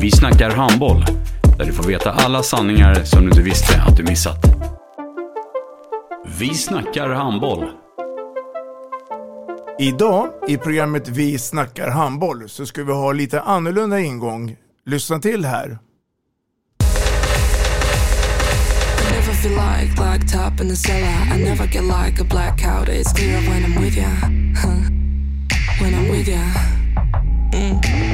Vi snackar handboll, där du får veta alla sanningar som du inte visste att du missat. Vi snackar handboll. Idag i programmet Vi snackar handboll så ska vi ha lite annorlunda ingång. Lyssna till här. never feel like black top in the cellar. I never get like a blackout. It's clear when I'm with ya. Huh. When I'm with ya. Mm.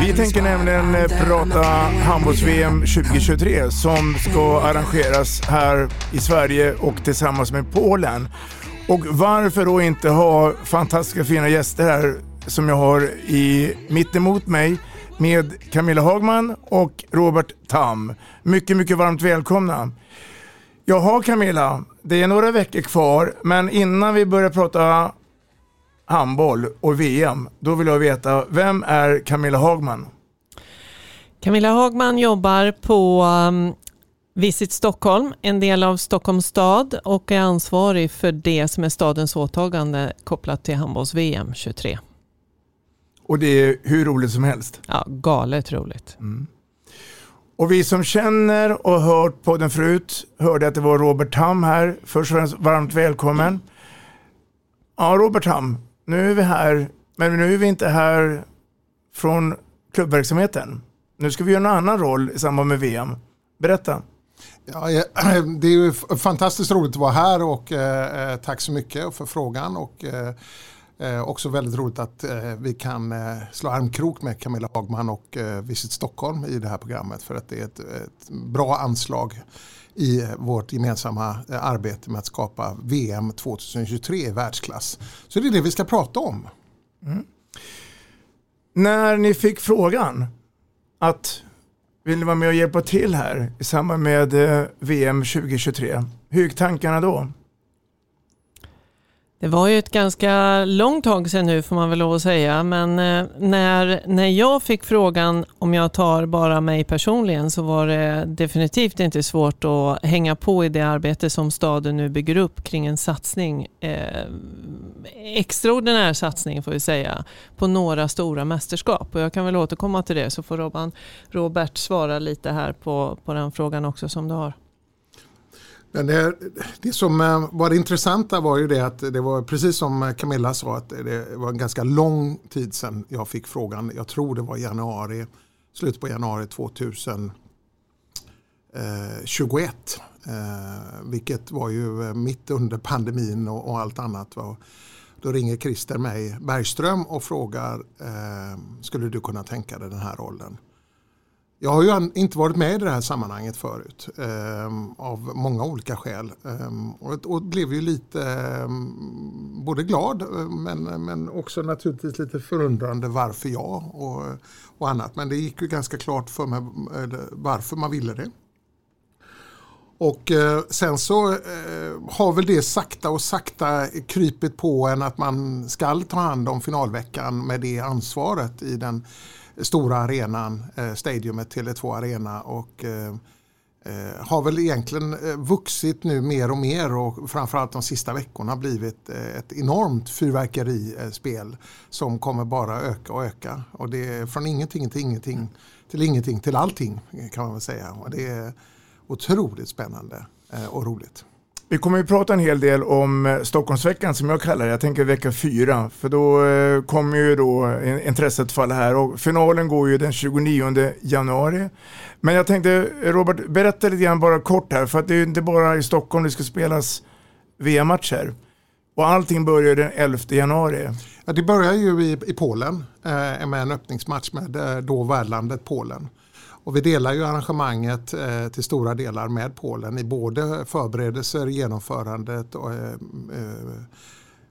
Vi tänker nämligen eh, prata handbolls-VM 2023 som ska arrangeras här i Sverige och tillsammans med Polen. Och varför då inte ha fantastiska fina gäster här som jag har i mitt emot mig med Camilla Hagman och Robert Tam. Mycket, mycket varmt välkomna. Jaha Camilla, det är några veckor kvar, men innan vi börjar prata handboll och VM, då vill jag veta, vem är Camilla Hagman? Camilla Hagman jobbar på um, Visit Stockholm, en del av Stockholms stad och är ansvarig för det som är stadens åtagande kopplat till handbolls-VM 23. Och det är hur roligt som helst. Ja, galet roligt. Mm. Och vi som känner och hört podden förut hörde att det var Robert Tam här. Först och främst varmt välkommen. Ja, Robert Tam, nu är vi här, men nu är vi inte här från klubbverksamheten. Nu ska vi göra en annan roll i samband med VM. Berätta. Ja, det är ju fantastiskt roligt att vara här och eh, eh, tack så mycket för frågan. Och, eh, eh också väldigt roligt att eh, vi kan eh, slå armkrok med Camilla Hagman och Visit Stockholm i det här programmet för att det är ett, ett bra anslag i vårt gemensamma eh, arbete med att skapa VM 2023 i världsklass. Så det är det vi ska prata om. Mm. När ni fick frågan att vill ni vara med och hjälpa till här i samband med eh, VM 2023, hur gick tankarna då? Det var ju ett ganska långt tag sedan nu får man väl lov att säga, men eh, när, när jag fick frågan om jag tar bara mig personligen så var det definitivt inte svårt att hänga på i det arbete som staden nu bygger upp kring en satsning, eh, extraordinär satsning får vi säga, på några stora mästerskap. Och jag kan väl återkomma till det så får Robban, Robert svara lite här på, på den frågan också som du har. Men det, det som eh, var det intressanta var ju det att det var precis som Camilla sa att det var en ganska lång tid sedan jag fick frågan. Jag tror det var januari, slutet på januari 2021. Eh, vilket var ju eh, mitt under pandemin och, allt annat. Då ringer Christer mig Bergström och frågar skulle du kunna tänka dig den här rollen? Jag har ju inte varit med i det här sammanhanget förut eh, av många olika skäl. Eh, och, och blev ju lite eh, både glad eh, men, men också naturligtvis lite förundrande varför jag och, och annat. Men det gick ju ganska klart för mig eh, varför man ville det. Och eh, sen så eh, har väl det sakta och sakta krypit på en att man ska ta hand om finalveckan med det ansvaret i den stora arenan, eh, stadiumet Tele2 Arena och eh, eh, har väl egentligen eh, vuxit nu mer och mer och framförallt de sista veckorna blivit eh, ett enormt fyrverkerispel som kommer bara öka och öka. Och det är från ingenting till ingenting till ingenting till allting kan man väl säga. Och det är otroligt spännande eh, och roligt. Vi kommer ju prata en hel del om eh, Stockholmsveckan som jag kallar det. Jag tänker vecka fyra. För då eh, kommer ju då intresset falla här. Och finalen går ju den 29 januari. Men jag tänkte Robert, berätta lite grann bara kort här. För att det är ju inte bara i Stockholm det ska spelas VM-matcher. Och allting börjar den 11 januari. Ja, det börjar ju i, i Polen eh, med en öppningsmatch med eh, då värdlandet Polen. Och vi delar ju arrangemanget eh, till stora delar med Polen i både förberedelser, genomförandet och, eh, eh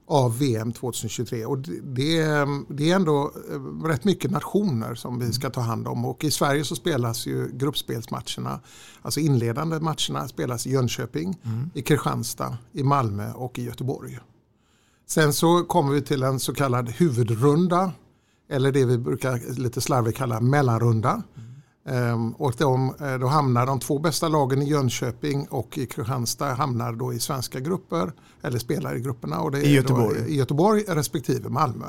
av VM 2023. Och det, det är ändå eh, rätt mycket nationer som vi ska ta hand om. Och i Sverige så spelas ju gruppspelsmatcherna, alltså inledande matcherna spelas i Jönköping, mm. i Kristianstad, i Malmö och i Göteborg. Sen så kommer vi till en så kallad huvudrunda eller det vi brukar lite slarvigt kalla mellanrunda. Mm. Och de, eh, då hamnar de två bästa lagen i Jönköping och i Kristianstad hamnar då i svenska grupper eller spelar i grupperna. Och det I Göteborg? I Göteborg respektive Malmö.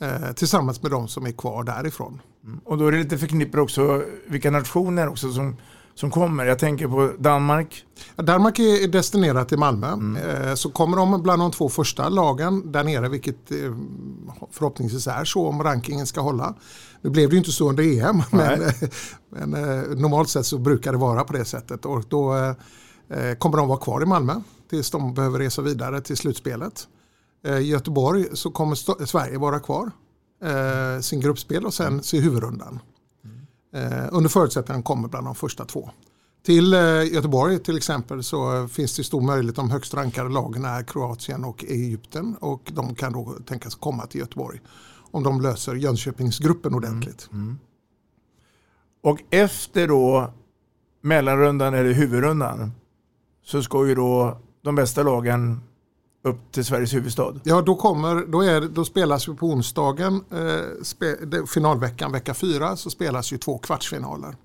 Eh, tillsammans med de som är kvar därifrån. Mm. Och då är det lite förknippat också vilka nationer också som som kommer. Jag tänker på Danmark. Danmark är destinerat till Malmö. Mm. Eh, så kommer de bland de två första lagen där nere, vilket eh, förhoppningsvis är så om rankingen ska hålla. Nu blev det ju inte så under EM, men, men, eh, normalt sett så brukar det vara på det sättet. Och då kommer de vara kvar i Malmö tills de behöver resa vidare till slutspelet. I Göteborg så kommer Sverige vara kvar sin gruppspel och sen se huvudrundan. Eh, under förutsättning att han kommer bland de första två. Till eh, Göteborg till exempel så finns det stor möjlighet. De högst rankade lagen är Kroatien och Egypten och de kan då tänkas komma till Göteborg om de löser Jönköpingsgruppen ordentligt. Mm. Mm. Och efter då mellanrundan eller huvudrundan så ska ju då de bästa lagen upp till Sveriges huvudstad? Ja, då, kommer, då, är, då spelas ju på onsdagen, eh, spe, finalveckan, vecka fyra, så spelas ju två kvartsfinaler.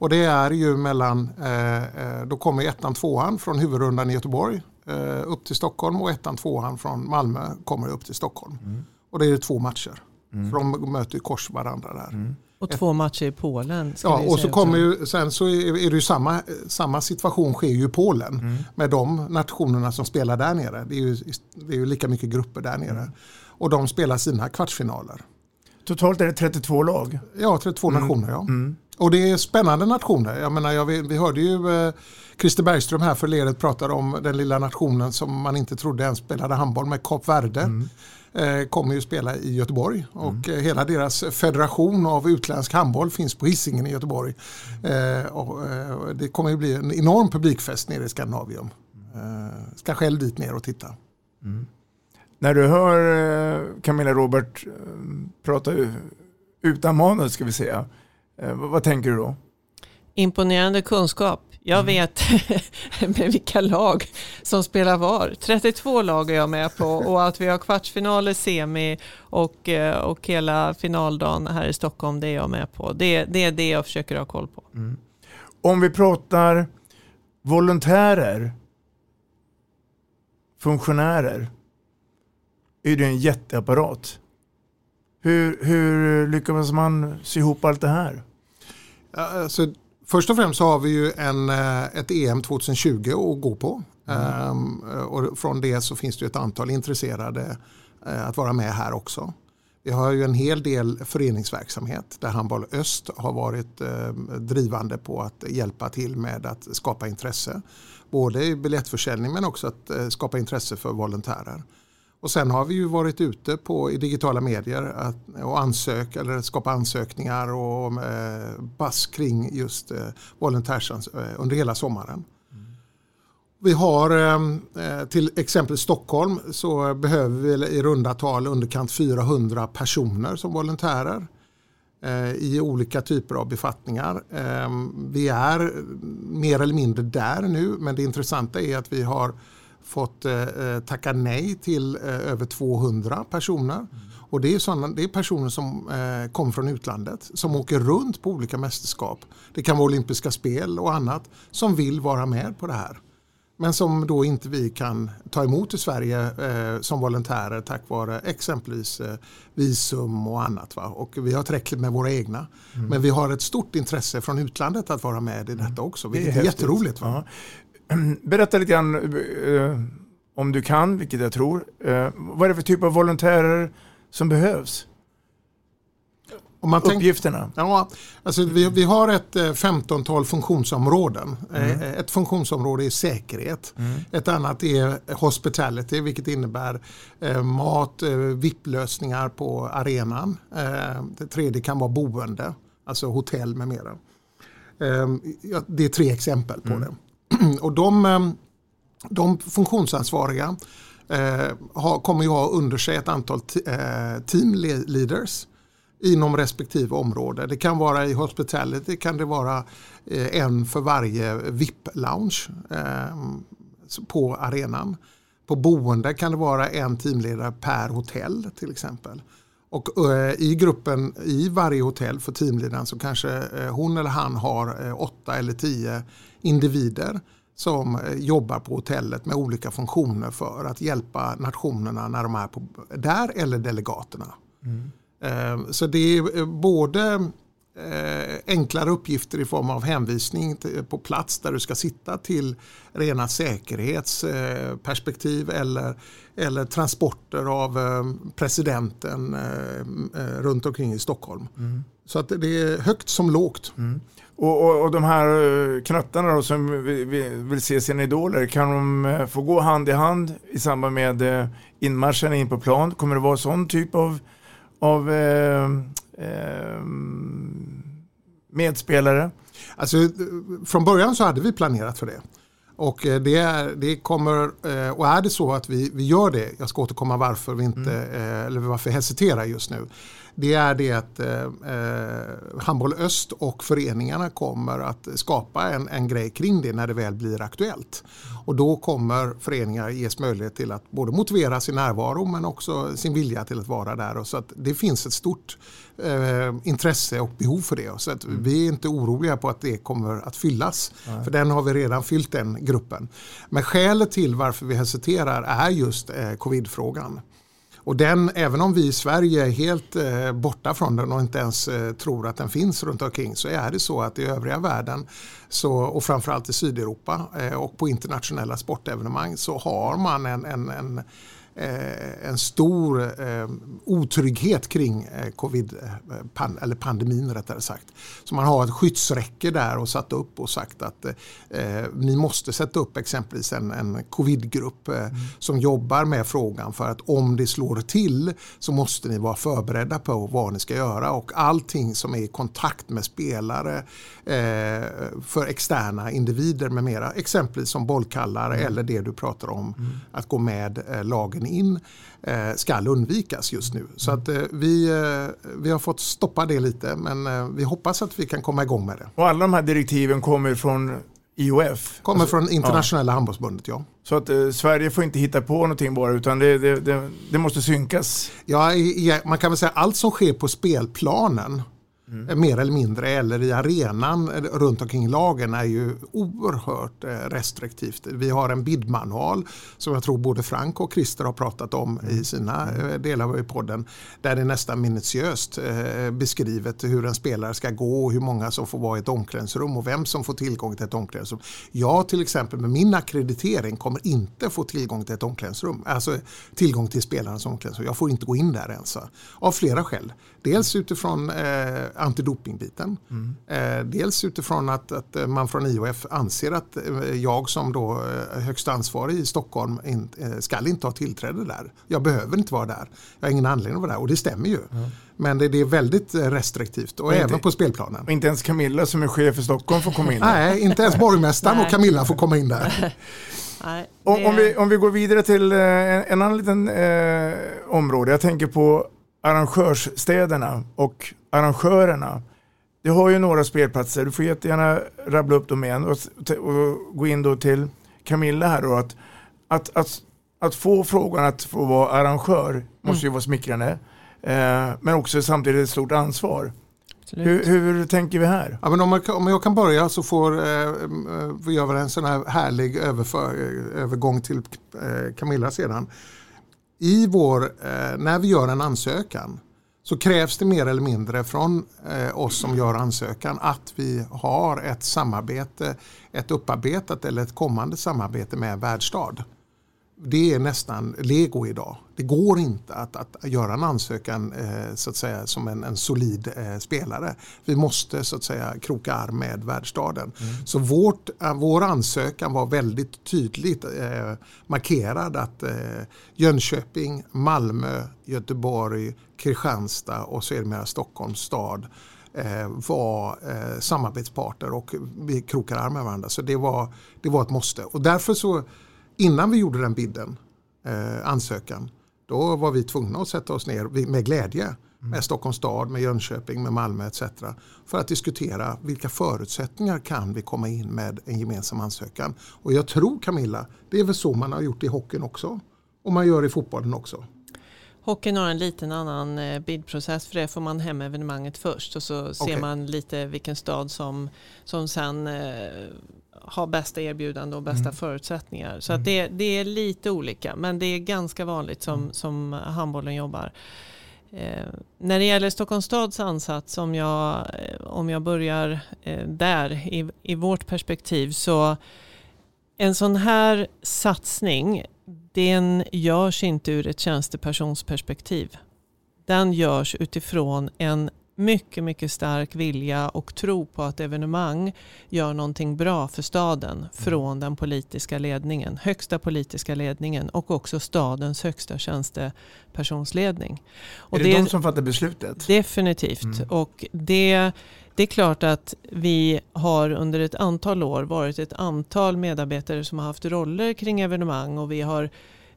Och det är ju mellan, eh, eh, då kommer ettan, tvåan från huvudrundan i Göteborg eh, upp till Stockholm och ettan, tvåan från Malmö kommer upp till Stockholm. Mm. Och det är två matcher. Mm. För de möter ju kors varandra där. Mm. Och två matcher i Polen. Ja, och så kommer ju, sen så är det ju samma, samma situation sker ju i Polen mm. med de nationerna som spelar där nere. Det är ju, det är ju lika mycket grupper där nere. Mm. Och de spelar sina kvartsfinaler. Totalt är det 32 lag? Ja, 32 mm. nationer. Ja. Mm. Och det är spännande nationer. Jag menar, jag, vi, vi hörde ju eh, Christer Bergström här förledet prata om den lilla nationen som man inte trodde ens spelade handboll med Kap Verde. Mm. Eh, kommer ju spela i Göteborg och mm. hela deras federation av utländsk handboll finns på Hisingen i Göteborg. Eh, och, det kommer ju bli en enorm publikfest nere i Skandinavium. Ska själv dit ner och titta. Mm. När du hör Camilla Robert prata utan manus ska vi säga, vad tänker du då? Imponerande kunskap. Jag mm. vet med vilka lag som spelar var. 32 lag är jag med på och att vi har kvartsfinaler, semi och, eh, och hela finaldagen här i Stockholm, det är jag med på. Det, det är det jag försöker ha koll på. Mm. Om vi pratar volontärer, funktionärer, är det en jätteapparat. Hur, hur lyckas man sy ihop allt det här? Alltså, Först och främst så har vi ju en, eh, ett EM 2020 att gå på. Mm. Um, och från det så finns det ett antal intresserade uh, att vara med här också. Vi har ju en hel del föreningsverksamhet där Handboll Öst har varit drivande på att hjälpa till med att skapa intresse. Både i biljettförsäljning men också att skapa intresse för volontärer. Och sen har vi ju varit ute på, i digitala medier att, och ansök, eller skapa ansökningar och eh, bass kring just eh, volontärsans eh, under hela sommaren. Mm. Vi har eh, till exempel Stockholm så behöver vi i runda tal underkant 400 personer som volontärer eh, i olika typer av befattningar. Eh, vi är mer eller mindre där nu men det intressanta är att vi har fått eh, eh, tacka nej till eh, över 200 personer. Mm. Och det är, sådana, det är personer som eh, kommer från utlandet som åker runt på olika mästerskap. Det kan vara olympiska spel och annat som vill vara med på det här. Men som då inte vi kan ta emot i Sverige eh, som volontärer tack vare exempelvis eh, visum och annat. Va? Och vi har tillräckligt med våra egna. Mm. Men vi har ett stort intresse från utlandet att vara med i detta också. Vilket det är, är jätteroligt. Va? berätta lite grann eh, om du kan, vilket jag tror. Eh, vad är det för typ av volontärer som behövs? Om man Uppgifterna? ja, alltså vi, vi har ett eh, 15-tal funktionsområden. Mm. Ett funktionsområde är säkerhet. Mm. Ett annat är hospitality vilket innebär mat, VIP-lösningar på arenan. Det tredje kan vara boende, alltså hotell med mera. Det är tre exempel på det. Och de, eh, de funktionsansvariga eh, har, kommer ju ha under sig ett antal t- eh, team leaders inom respektive område. Det kan vara i hospitality, kan det vara eh, en för varje VIP-lounge eh, på arenan. På boende kan det vara en teamledare per hotell till exempel. Och eh, i gruppen i varje hotell för teamledaren så kanske eh, hon eller han har eh, åtta eller tio individer som jobbar på hotellet med olika funktioner för att hjälpa nationerna när de är på, där eller delegaterna. Eh, Så det är både enklare uppgifter i form av hänvisning på plats där du ska sitta till rena säkerhetsperspektiv eller, eller transporter av eh, presidenten eh, eh, runt omkring i Stockholm. Så att det är högt som lågt. Och, och, och de här eh, knöttarna då, som vill, se sina idoler, kan de eh, få gå hand i hand i samband med eh, inmarschen in på plan? Kommer det vara sån typ av, av eh, eh, medspelare? Alltså, eh, från början så hade vi planerat för det. Och eh, det, är, det kommer, eh, och är det så att vi, vi gör det, jag ska återkomma varför vi inte, eh, eller varför jag hesiterar just nu. Det är det att eh, eh, Handboll Öst och föreningarna kommer att skapa en, en grej kring det när det väl blir aktuellt. Och då kommer föreningar ges möjlighet till att både motivera sin närvaro men också sin vilja till att vara där. Och så att det finns ett stort eh, intresse och behov för det. Så att vi är inte oroliga på att det kommer att fyllas. Nej. För den har vi redan fyllt den gruppen. Men skälet till varför vi hesiterar är just eh, covidfrågan. Och den, även om vi i Sverige är helt eh, borta från den och inte ens eh, tror att den finns runt omkring så är det så att i övriga världen så, och framförallt i Sydeuropa eh, och på internationella sportevenemang så har man en, en, en, en stor eh, otrygghet kring eh, covid, eh, eller pandemin rättare sagt. Så man har ett skyddsräcke där och satt upp och sagt att eh, ni måste sätta upp exempelvis en, en covidgrupp eh, som jobbar med frågan. För att om det slår till så måste ni vara förberedda på vad ni ska göra. Och allting som är i kontakt med spelare eh, för externa individer med mera, exempelvis som bollkallare eller det du pratar om, att gå med eh, lagen in, eh, ska undvikas just nu. Så att eh, vi, eh, vi har fått stoppa det lite men vi hoppas att vi kan komma igång med det. Och alla de här direktiven kommer från IOF? Kommer Alltså, från internationella handbollsbundet, ja. Så att eh, Sverige får inte hitta på någonting bara utan det, det, det, det måste synkas? Ja, i- i- man kan väl säga allt som sker på spelplanen eh, mer eller mindre eller i arenan runt omkring lagen är ju oerhört eh, restriktivt. Vi har en bidmanual som jag tror både Frank och Christer har pratat om i sina eh, delar i podden där det är nästan minutiöst eh, beskrivet hur en spelare ska gå och hur många som får vara i ett omklädningsrum och vem som får tillgång till ett omklädningsrum. Jag till exempel med min akkreditering kommer inte få tillgång till ett omklädningsrum, alltså tillgång till spelarens omklädningsrum. Jag får inte gå in där ens. Av flera skäl. Dels utifrån eh, antidopingbiten. Eh, dels utifrån att, att eh, man från IOF anser att eh, jag som då eh, högsta ansvarig i Stockholm in, eh, ska inte ha tillträde där. Jag behöver inte vara där. Jag har ingen anledning att vara där och det stämmer ju. Men det, det är väldigt restriktivt och Och även inte- på spelplanen. Och inte ens Camilla som är chef för Stockholm får komma in? Nej, inte ens borgmästaren och. Camilla får komma in där. Nej, Om, det- om, vi, om vi går vidare till en, en annan liten eh, område. Jag tänker på arrangörsstäderna och arrangörerna. Det har ju några spelplatser. Du får jättegärna rabbla upp dem igen och, och gå in då till Camilla här då. Att, att, att, att få frågan att få vara arrangör måste ju vara smickrande. Eh, men också samtidigt ett stort ansvar. Hur, hur tänker vi här? Ja, men om, jag, om jag kan börja så får eh, eh, vi göra en sån här härlig överför, eh, övergång till eh, Camilla sedan. I vår, eh, när vi gör en ansökan så krävs det mer eller mindre från eh, oss som gör ansökan att vi har ett samarbete, ett upparbetat eller ett kommande samarbete med värdstad. Det är nästan lego idag. Det går inte att, att göra en ansökan eh, så att säga, som en, en solid eh, spelare. Vi måste så att säga kroka arm med värdstaden. Mm. Så vårt, eh, vår ansökan var väldigt tydligt eh, markerad att eh, Jönköping, Malmö, Göteborg, Kristianstad och sedermera Stockholms stad eh, var eh, samarbetspartner och vi krokar arm med varandra. Så det var, det var ett måste. Och därför så innan vi gjorde den bidden, eh, ansökan, då var vi tvungna att sätta oss ner med glädje mm. med Stockholms stad, med Jönköping, med Malmö etc. För att diskutera vilka förutsättningar kan vi komma in med en gemensam ansökan. Och jag tror Camilla, det är väl så man har gjort i hockeyn också. Och man gör i fotbollen också. Hockeyn har en liten annan eh, bidprocess för det får man hem evenemanget först och så ser okay. man lite vilken stad som, som sen eh, har bästa erbjudande och bästa mm. förutsättningar. Så mm. att det, det, är lite olika men det är ganska vanligt som, mm. som handbollen jobbar. Eh, när det gäller Stockholms stads ansats, om jag, eh, om jag börjar eh, där i, i vårt perspektiv så en sån här satsning den görs inte ur ett tjänstepersonsperspektiv. Den görs utifrån en mycket, mycket stark vilja och tro på att evenemang gör någonting bra för staden mm. från den politiska ledningen, högsta politiska ledningen och också stadens högsta tjänstepersonsledning. Och är det, det de som fattar beslutet? Definitivt. Mm. Och det, det är klart att vi har under ett antal år varit ett antal medarbetare som har haft roller kring evenemang och vi har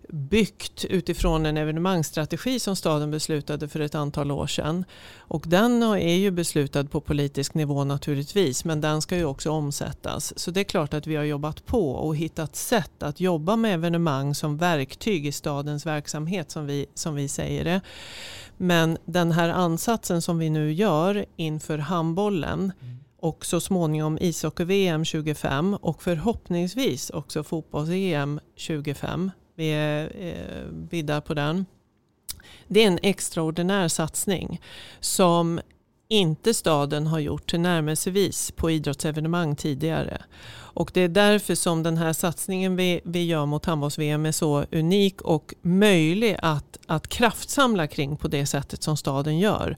byggt utifrån en evenemangsstrategi som staden beslutade för ett antal år sedan. Och den är ju beslutad på politisk nivå naturligtvis men den ska ju också omsättas. Så det är klart att vi har jobbat på och hittat sätt att jobba med evenemang som verktyg i stadens verksamhet som vi, som vi säger det. Men den här ansatsen som vi nu gör inför handbollen och så småningom ishockey-VM 25 och förhoppningsvis också fotbolls-EM 25 vi är eh, biddar på den. Det är en extraordinär satsning som inte staden har gjort tillnärmelsevis på idrottsevenemang tidigare. Och det är därför som den här satsningen vi, vi gör mot handbolls-VM är så unik och möjlig att, att kraftsamla kring på det sättet som staden gör.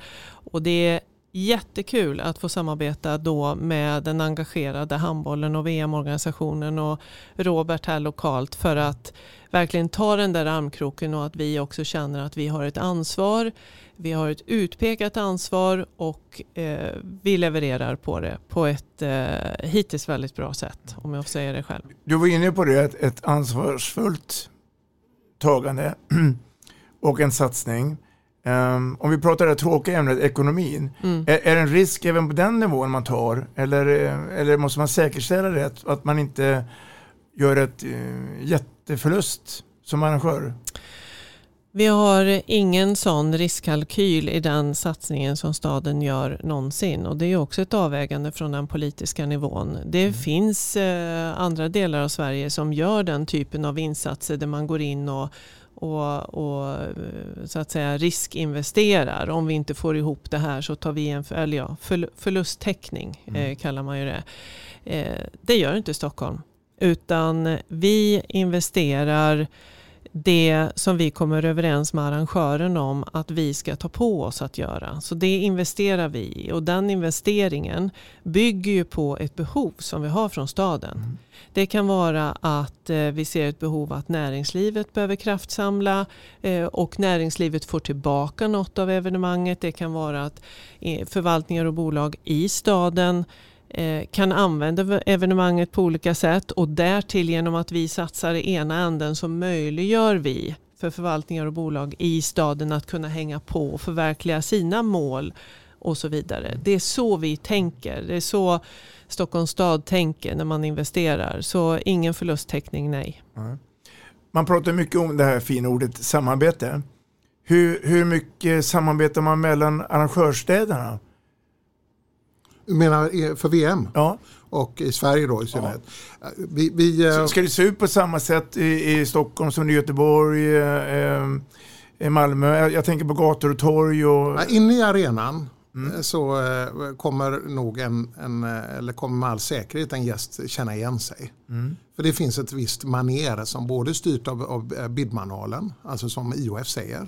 Och det är jättekul att få samarbeta då med den engagerade handbollen och VM-organisationen och Robert här lokalt för att verkligen ta den där armkroken och att vi också känner att vi har ett ansvar. Vi har ett utpekat ansvar och eh, vi levererar på det på ett eh, hittills väldigt bra sätt om jag säga det själv. Du var inne på det, ett, ett ansvarsfullt tagande och en satsning. Um, om vi pratar det tråkiga ämnet ekonomin, mm. är, är det en risk även på den nivån man tar? Eller, eh, eller måste man säkerställa det, att man inte gör ett uh, jätteförlust som arrangör? Vi har ingen sån riskkalkyl i den satsningen som staden gör någonsin. Och det är också ett avvägande från den politiska nivån. Det mm. finns eh, andra delar av Sverige som gör den typen av insatser där man går in och, och, och eh, så att säga riskinvesterar. Om vi inte får ihop det här så tar vi en eller ja, förlusttäckning, mm. eh, kallar man ju det. Eh, det gör inte Stockholm. Utan vi investerar det som vi kommer överens med arrangören om att vi ska ta på oss att göra. Så det investerar vi i och den investeringen bygger ju på ett behov som vi har från staden. Mm. Det kan vara att eh, vi ser ett behov att näringslivet behöver kraftsamla eh, och näringslivet får tillbaka något av evenemanget. Det kan vara att eh, förvaltningar och bolag i staden Eh, kan använda evenemanget på olika sätt och därtill genom att vi satsar i ena änden så möjliggör vi för förvaltningar och bolag i staden att kunna hänga på och förverkliga sina mål och så vidare. Det är så vi tänker. Det är så Stockholms stad tänker när man investerar. Så ingen förlusttäckning, nej. Man pratar mycket om det här fina ordet samarbete. Hur, hur mycket samarbetar man mellan arrangörsstäderna? Du menar för VM? Ja. Och i Sverige då i synnerhet. Ja. Vi, vi, ska det se ut på samma sätt i, i Stockholm som i Göteborg? Eh, i Malmö? Jag, jag tänker på gator och torg. Och... Ja, inne i arenan mm. så eh, kommer nog en, en, eh, eller kommer med all säkerhet en gäst känna igen sig. Mm. För det finns ett visst manér som både styrt av, av eh, bidmanualen, alltså som IOF säger,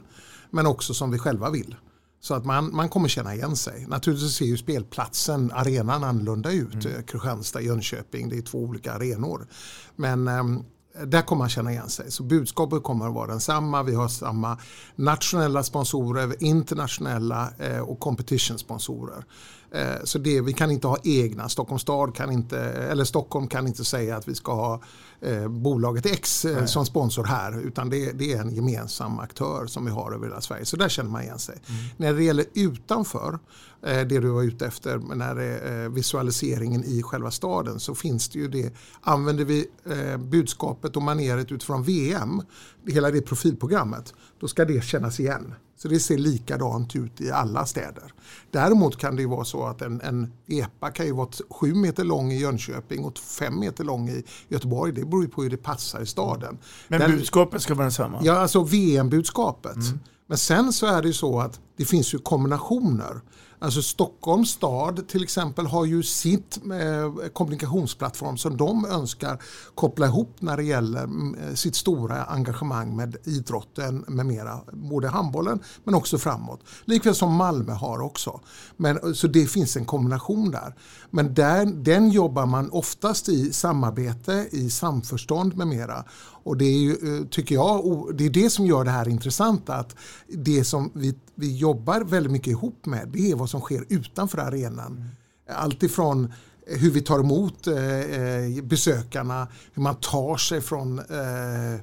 men också som vi själva vill. Så att man, man kommer känna igen sig. Naturligtvis ser ju spelplatsen, arenan annorlunda ut. Mm. Kristianstad, Jönköping, det är två olika arenor. Men um, där kommer man känna igen sig. Så budskapet kommer att vara densamma. Vi har samma nationella sponsorer, internationella eh, och competition-sponsorer. Eh, så det, vi kan inte ha egna. Stockholms stad kan inte, eller Stockholm kan inte säga att vi ska ha eh, bolaget X eh, som sponsor här. Utan det, det, är en gemensam aktör som vi har över hela Sverige. Så där känner man igen sig. Mm. När det gäller utanför, eh, det du var ute efter, när det är eh, visualiseringen i själva staden så finns det ju det. Använder vi eh, budskapet och maneret utifrån VM, hela det profilprogrammet, då ska det kännas igen. Så det ser likadant ut i alla städer. Däremot kan det ju vara så att en, en EPA kan ju vara sju meter lång i Jönköping och fem meter lång i Göteborg. Det beror ju på hur det passar i staden. Men Där, budskapet ska vara detsamma? Ja, alltså VM-budskapet. Mm. Men sen så är det ju så att det finns ju kombinationer. Alltså Stockholms stad till exempel har ju sitt eh, kommunikationsplattform som de önskar koppla ihop när det gäller mm, eh, sitt stora engagemang med idrotten med mera. Både handbollen men också framåt. Likväl som Malmö har också. Men, eh, så det finns en kombination där. Men där, den jobbar man oftast i samarbete, i samförstånd med mera. Och det är ju, eh, tycker jag, det är det som gör det här intressant att det som vi, vi jobbar väldigt mycket ihop med det är vad som sker utanför arenan. Mm. Allt ifrån hur vi tar emot eh, eh, besökarna, hur man tar sig från eh,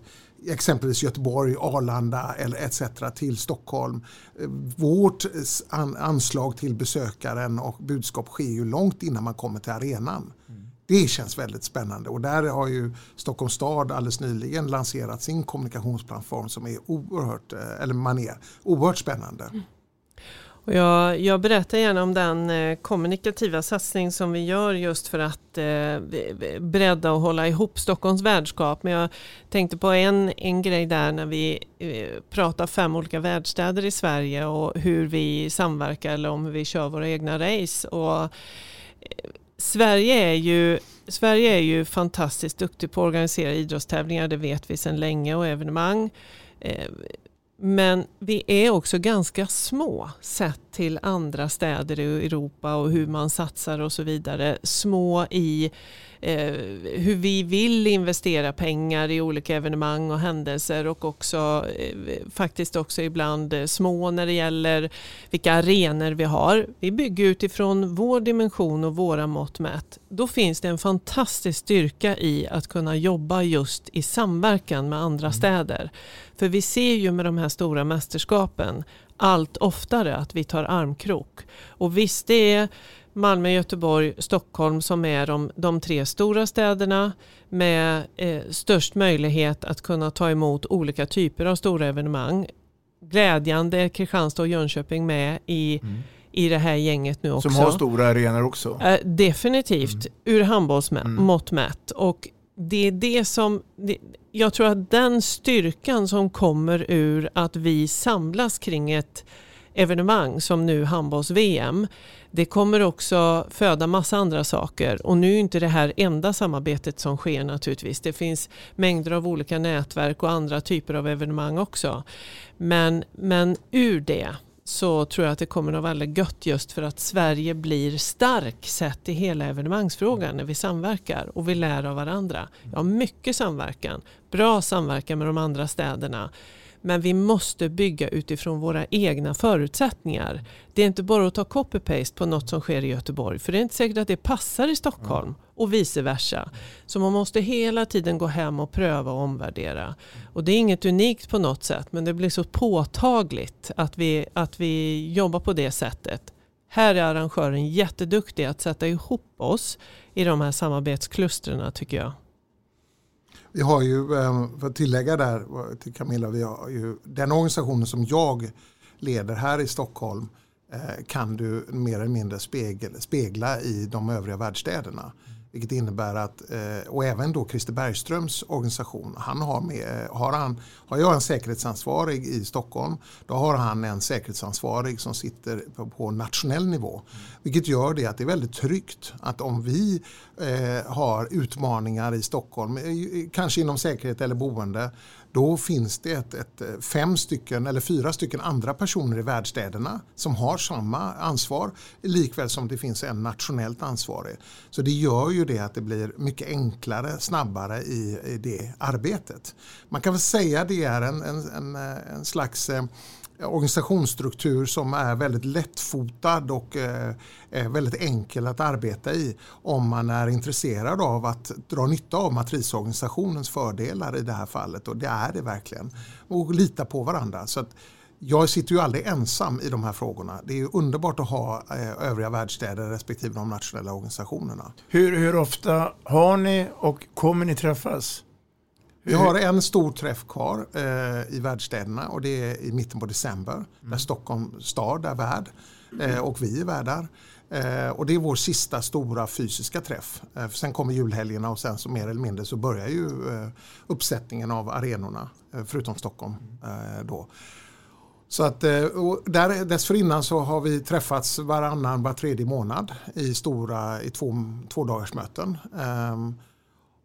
exempelvis Göteborg, Arlanda eller etc. till Stockholm. Vårt anslag till besökaren och budskap sker ju långt innan man kommer till arenan. Mm. Det känns väldigt spännande och där har ju Stockholms stad alldeles nyligen lanserat sin kommunikationsplattform som är oerhört, eh, eller maner, oerhört spännande. Mm. Och jag, jag, berättar gärna om den eh, kommunikativa satsning som vi gör just för att eh, bredda och hålla ihop Stockholms värdskap. Men jag tänkte på en, en grej där när vi eh, pratar fem olika värdstäder i Sverige och hur vi samverkar eller om vi kör våra egna race. Och, eh, Sverige är ju Sverige är ju fantastiskt duktig på att organisera idrottstävlingar, det vet vi sedan länge, och evenemang. Eh, men vi är också ganska små sett till andra städer i Europa och hur man satsar och så vidare. Små i eh, hur vi vill investera pengar i olika evenemang och händelser och också eh, faktiskt också ibland eh, små när det gäller vilka arenor vi har. Vi bygger utifrån vår dimension och våra mått mätt. Då finns det en fantastisk styrka i att kunna jobba just i samverkan med andra mm. städer. För vi ser ju med de här stora mästerskapen allt oftare att vi tar armkrok. Och visst, det är Malmö, Göteborg, Stockholm som är de, de tre stora städerna med eh, störst möjlighet att kunna ta emot olika typer av stora evenemang. Glädjande är Kristianstad och Jönköping med i, mm. i det här gänget nu också. Som har stora arenor också. Eh, definitivt, mm. ur handbollsmått mm. mätt. Och det är det som, jag tror att den styrkan som kommer ur att vi samlas kring ett evenemang som nu handbolls-VM, det kommer också föda massa andra saker. Och nu är inte det här enda samarbetet som sker naturligtvis. Det finns mängder av olika nätverk och andra typer av evenemang också. Men, men ur det så tror jag att det kommer att vara väldigt gött just för att Sverige blir stark sett i hela evenemangsfrågan när vi samverkar och vi lär av varandra. Ja, mycket samverkan, bra samverkan med de andra städerna. Men vi måste bygga utifrån våra egna förutsättningar. Det är inte bara att ta copy-paste på något som sker i Göteborg. För det är inte säkert att det passar i Stockholm och vice versa. Så man måste hela tiden gå hem och pröva och omvärdera. Och det är inget unikt på något sätt men det blir så påtagligt att vi, att vi jobbar på det sättet. Här är arrangören jätteduktig att sätta ihop oss i de här samarbetsklustren tycker jag. Vi har ju, ehm, för att tillägga där till Camilla, vi har ju den organisationen som jag leder här i Stockholm eh, kan du mer eller mindre spegla, spegla i de övriga världsstäderna. Vilket innebär att, eh, och även då Christer Bergströms organisation, han har, med, eh, har, han, har jag en säkerhetsansvarig i Stockholm, då har han en säkerhetsansvarig som sitter på, på nationell nivå. Vilket gör det att det är väldigt tryggt att om vi eh, har utmaningar i Stockholm, kanske inom säkerhet eller boende, då finns det ett, ett, eh, fem stycken eller fyra stycken andra personer i värdstäderna som har samma ansvar likväl som det finns en nationellt ansvarig. Så det gör ju det att det blir mycket enklare, snabbare i, i det arbetet. Man kan väl säga att det är en, en, en, eh, en slags eh, organisationsstruktur som är väldigt lättfotad och eh, är väldigt enkel att arbeta i om man är intresserad av att dra nytta av matrisorganisationens fördelar i det här fallet och det är det verkligen. Och lita på varandra. Så att jag sitter ju aldrig ensam i de här frågorna. Det är underbart att ha eh, övriga världsstäder respektive de nationella organisationerna. Hur, hur ofta har ni och kommer ni träffas? Vi har en stor träff kvar eh, i världsstäderna och det är i mitten på december mm. där Stockholm stad är värd eh, och vi är värdar. Eh, och det är vår sista stora fysiska träff. Eh, sen kommer julhelgerna och sen så mer eller mindre så börjar ju eh, uppsättningen av arenorna eh, förutom Stockholm då. Så att, där, dessförinnan så har vi träffats varannan, var tredje månad i stora i två, två dagars möten.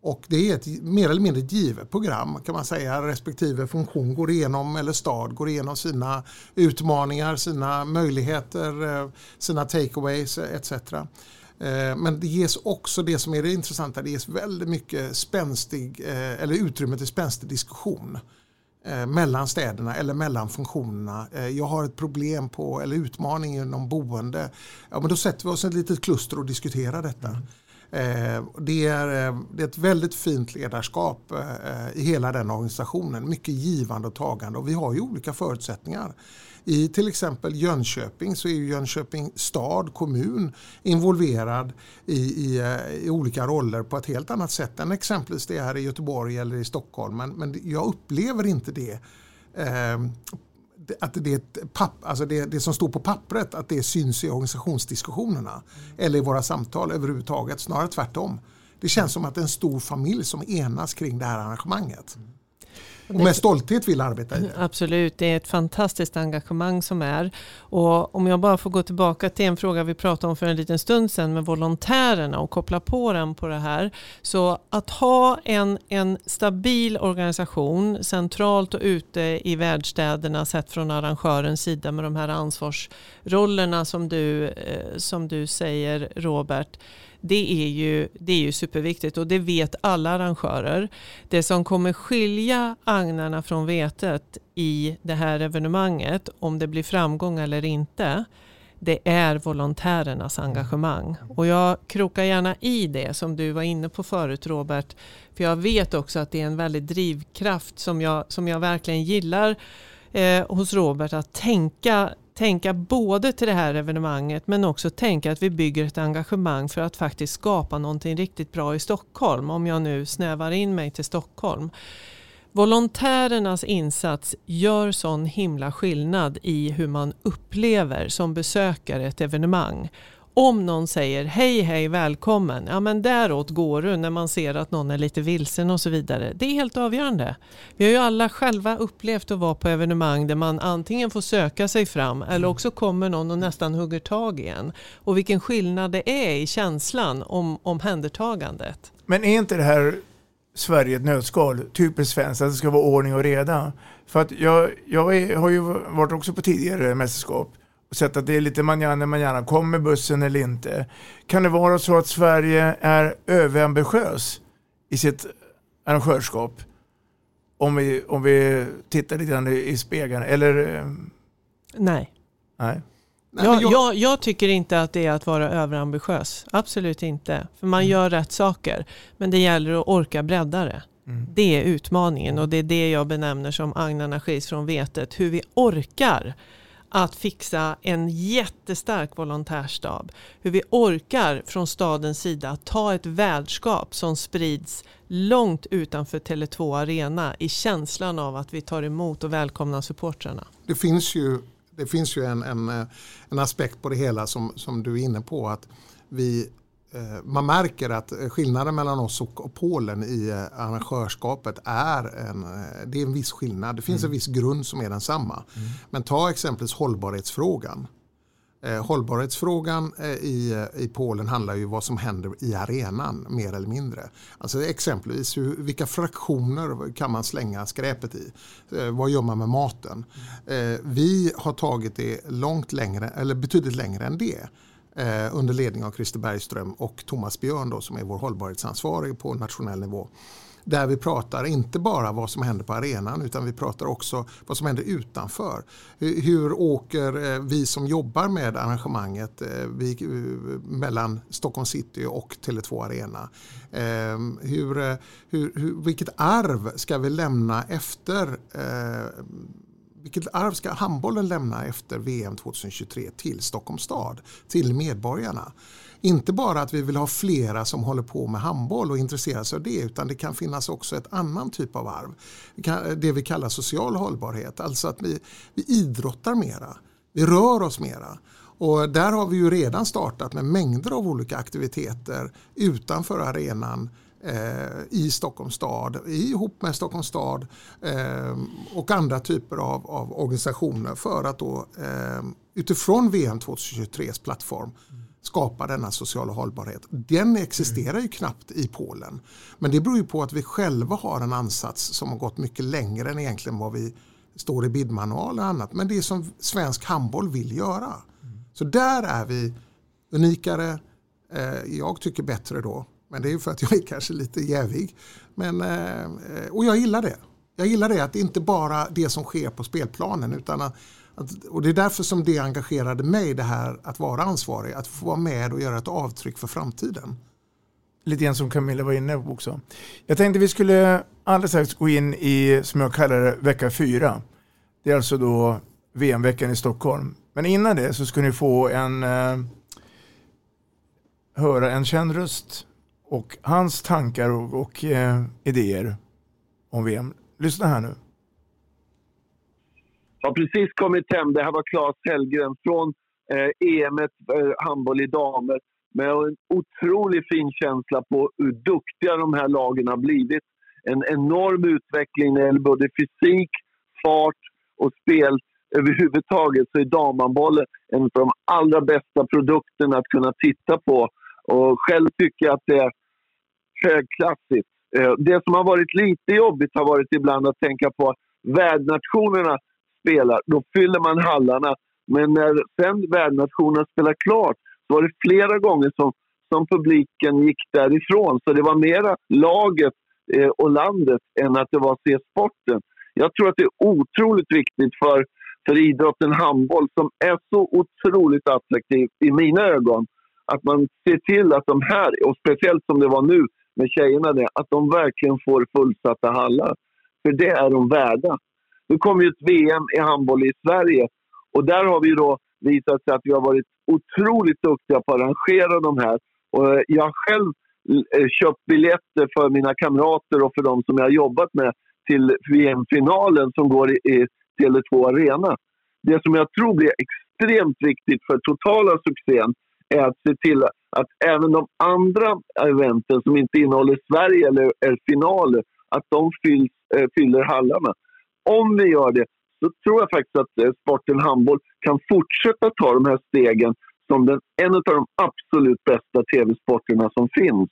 Och det är ett mer eller mindre givet program kan man säga. Respektive funktion går igenom, eller stad går igenom sina utmaningar, sina möjligheter, eh, sina takeaways eh, etc. Eh, men det ges också det som är det intressanta, det ges väldigt mycket spänstig, eller utrymme till spänstig diskussion mellan städerna eller mellan funktionerna. Jag har ett problem på eller utmaning inom boende. Ja, men då sätter vi oss i ett litet kluster och diskuterar detta. Mm. Eh, det är, eh, det är ett väldigt fint ledarskap eh, eh, i hela den organisationen. Mycket givande och tagande och vi har ju olika förutsättningar. I till exempel Jönköping så är ju Jönköping stad, kommun involverad i, i, eh, i, olika roller på ett helt annat sätt än exempelvis det här i Göteborg eller i Stockholm. Men, men jag upplever inte det eh, att det, papp, alltså det, det, som står på pappret att det syns i organisationsdiskussionerna mm. eller i våra samtal överhuvudtaget, snarare tvärtom. Det känns som att det är en stor familj som enas kring det här arrangemanget. Mm och med stolthet vill arbeta i. det. Mm, absolut, det är ett fantastiskt engagemang som är. Och om jag bara får gå tillbaka till en fråga vi pratade om för en liten stund sedan med volontärerna och koppla på den på det här. Så att ha en, en stabil organisation centralt och ute i världsstäderna sett från arrangörens sida med de här ansvarsrollerna som du, eh, som du säger Robert det är, ju, det är ju superviktigt och det vet alla arrangörer. Det som kommer skilja agnarna från vetet i det här evenemanget, om det blir framgång eller inte, det är volontärernas engagemang. Och jag krokar gärna i det som du var inne på förut Robert. För jag vet också att det är en väldig drivkraft som jag, som jag verkligen gillar eh, hos Robert att tänka tänka både till det här evenemanget men också tänka att vi bygger ett engagemang för att faktiskt skapa någonting riktigt bra i Stockholm. Om jag nu snävar in mig till Stockholm. Volontärernas insats gör sån himla skillnad i hur man upplever som besökare ett evenemang. Om någon säger hej hej välkommen, ja men däråt går du när man ser att någon är lite vilsen och så vidare. Det är helt avgörande. Vi har ju alla själva upplevt att vara på evenemang där man antingen får söka sig fram eller mm. också kommer någon och nästan hugger tag i en. Och vilken skillnad det är i känslan om omhändertagandet. Men är inte det här Sverige ett nötskal, typiskt svenskt, att det ska vara ordning och reda? För att jag, jag är, har ju varit också på tidigare mästerskap och sett att det är lite manjana manjana, kommer bussen eller inte. Kan det vara så att Sverige är överambitiös i sitt arrangörskap? Om vi, om vi tittar lite grann i spegeln, eller? Eh, Nej. Nej. jag, jag, jag, tycker inte att det är att vara överambitiös. Absolut inte. För man mm. gör rätt saker. Men det gäller att orka bredda det. Mm. Det är utmaningen och det är det jag benämner som agnarna skiljs från vetet. Hur vi orkar att fixa en jättestark volontärstab. Hur vi orkar från stadens sida ta ett värdskap som sprids långt utanför Tele2 Arena i känslan av att vi tar emot och välkomnar supportrarna. Det finns ju, det finns ju en, en, eh, en aspekt på det hela som, som du är inne på att vi man märker att skillnaden mellan oss och Polen i arrangörskapet är en, det är en viss skillnad. Det finns mm. en viss grund som är densamma. Mm. Men ta exempelvis hållbarhetsfrågan. Eh, hållbarhetsfrågan eh, i, i Polen handlar ju om vad som händer i arenan mer eller mindre. Alltså exempelvis hur, vilka fraktioner kan man slänga skräpet i? Eh, vad gör man med maten? Eh, vi har tagit det långt längre, eller betydligt längre än det eh, under ledning av Christer Bergström och Thomas Björn då, som är vår hållbarhetsansvarig på nationell nivå. Där vi pratar inte bara vad som händer på arenan utan vi pratar också vad som händer utanför. Hur åker eh, vi som jobbar med arrangemanget eh, vi, eh, mellan Stockholm city och Tele2 Arena? Ehm, hur, eh, hur, hur, vilket arv ska vi lämna efter eh, vilket arv ska handbollen lämna efter VM 2023 till Stockholms stad, till medborgarna? Inte bara att vi vill ha flera som håller på med handboll och intresserar sig av det utan det kan finnas också ett annan typ av arv. Det vi kallar social hållbarhet, alltså att vi, vi idrottar mera, vi rör oss mera. Och där har vi ju redan startat med mängder av olika aktiviteter utanför arenan eh, i Stockholms stad, ihop med Stockholms stad eh, och andra typer av, av organisationer för att då eh, utifrån VM 2023s plattform skapa denna sociala hållbarhet. Den existerar ju mm. knappt i Polen. Men det beror ju på att vi själva har en ansats som har gått mycket längre än egentligen vad vi står i bidmanual och annat. Men det är som svensk handboll vill göra. Mm. Så där är vi unikare, eh, jag tycker bättre då. Men det är ju för att jag är kanske lite jävig. Men, eh, och jag gillar det. Jag gillar det att det inte bara det som sker på spelplanen utan att att, och det är därför som det engagerade mig, det här att vara ansvarig, att få vara med och göra ett avtryck för framtiden. Lite grann som Camilla var inne på också. Jag tänkte vi skulle alldeles strax gå in i, som jag kallar det, vecka fyra. Det är alltså då VM-veckan i Stockholm. Men innan det så ska ni få en eh, höra en känd röst och hans tankar och, och eh, idéer om VM. Lyssna här nu har precis kommit hem. Det här var Claes Hellgren från eh, EM eh, handboll i damer med en otroligt fin känsla på hur duktiga de här lagen har blivit. En enorm utveckling när det gäller både fysik, fart och spel. Överhuvudtaget så är damhandbollen en av de allra bästa produkterna att kunna titta på. Och själv tycker jag att det är högklassigt. Eh, det som har varit lite jobbigt har varit ibland att tänka på att värdnationerna spelar, då fyller man hallarna. Men när sen värdnationerna spelar klart så var det flera gånger som, som publiken gick därifrån. Så det var mera laget eh, och landet än att det var se sporten. Jag tror att det är otroligt viktigt för, för idrotten handboll som är så otroligt attraktiv i mina ögon. Att man ser till att de här, och speciellt som det var nu med tjejerna, det, att de verkligen får fullsatta hallar. För det är de värda. Nu kommer ju ett VM i handboll i Sverige och där har vi då visat sig att vi har varit otroligt duktiga på att arrangera de här. Och eh, jag har själv eh, köpt biljetter för mina kamrater och för de som jag har jobbat med till VM-finalen som går i Tele2 Arena. Det som jag tror blir extremt viktigt för totala succén är att se till att även de andra eventen som inte innehåller Sverige eller är finaler, att de fylls, eh, fyller hallarna om vi gör det så tror jag faktiskt att eh, sporten handboll kan fortsätta ta de här stegen som den, en av de absolut bästa tv-sporterna som finns.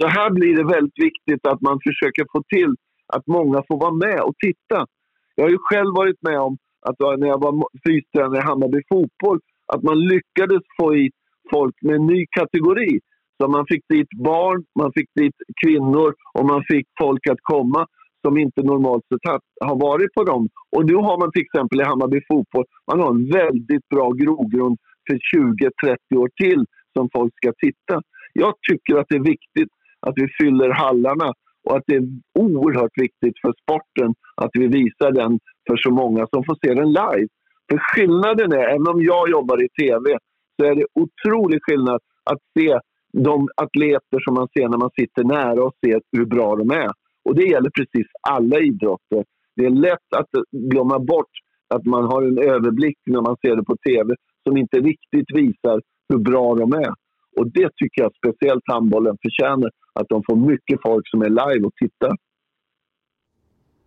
Så här blir det väldigt viktigt att man försöker få till att många får vara med och titta. Jag har ju själv varit med om att eh, när jag var fystränare i Hammarby fotboll, att man lyckades få hit folk med en ny kategori. Så man fick dit barn, man fick dit kvinnor och man fick folk att komma som inte normalt sett har varit på dem. Och nu har man till exempel i Hammarby fotboll, man har en väldigt bra grogrund för 20-30 år till som folk ska titta. Jag tycker att det är viktigt att vi fyller hallarna och att det är oerhört viktigt för sporten att vi visar den för så många som får se den live. För skillnaden är, även om jag jobbar i TV, så är det otrolig skillnad att se de atleter som man ser när man sitter nära och ser hur bra de är. Och det gäller precis alla idrotter. Det är lätt att glömma bort att man har en överblick när man ser det på TV som inte riktigt visar hur bra de är. Och det tycker jag speciellt handbollen förtjänar, att de får mycket folk som är live och tittar.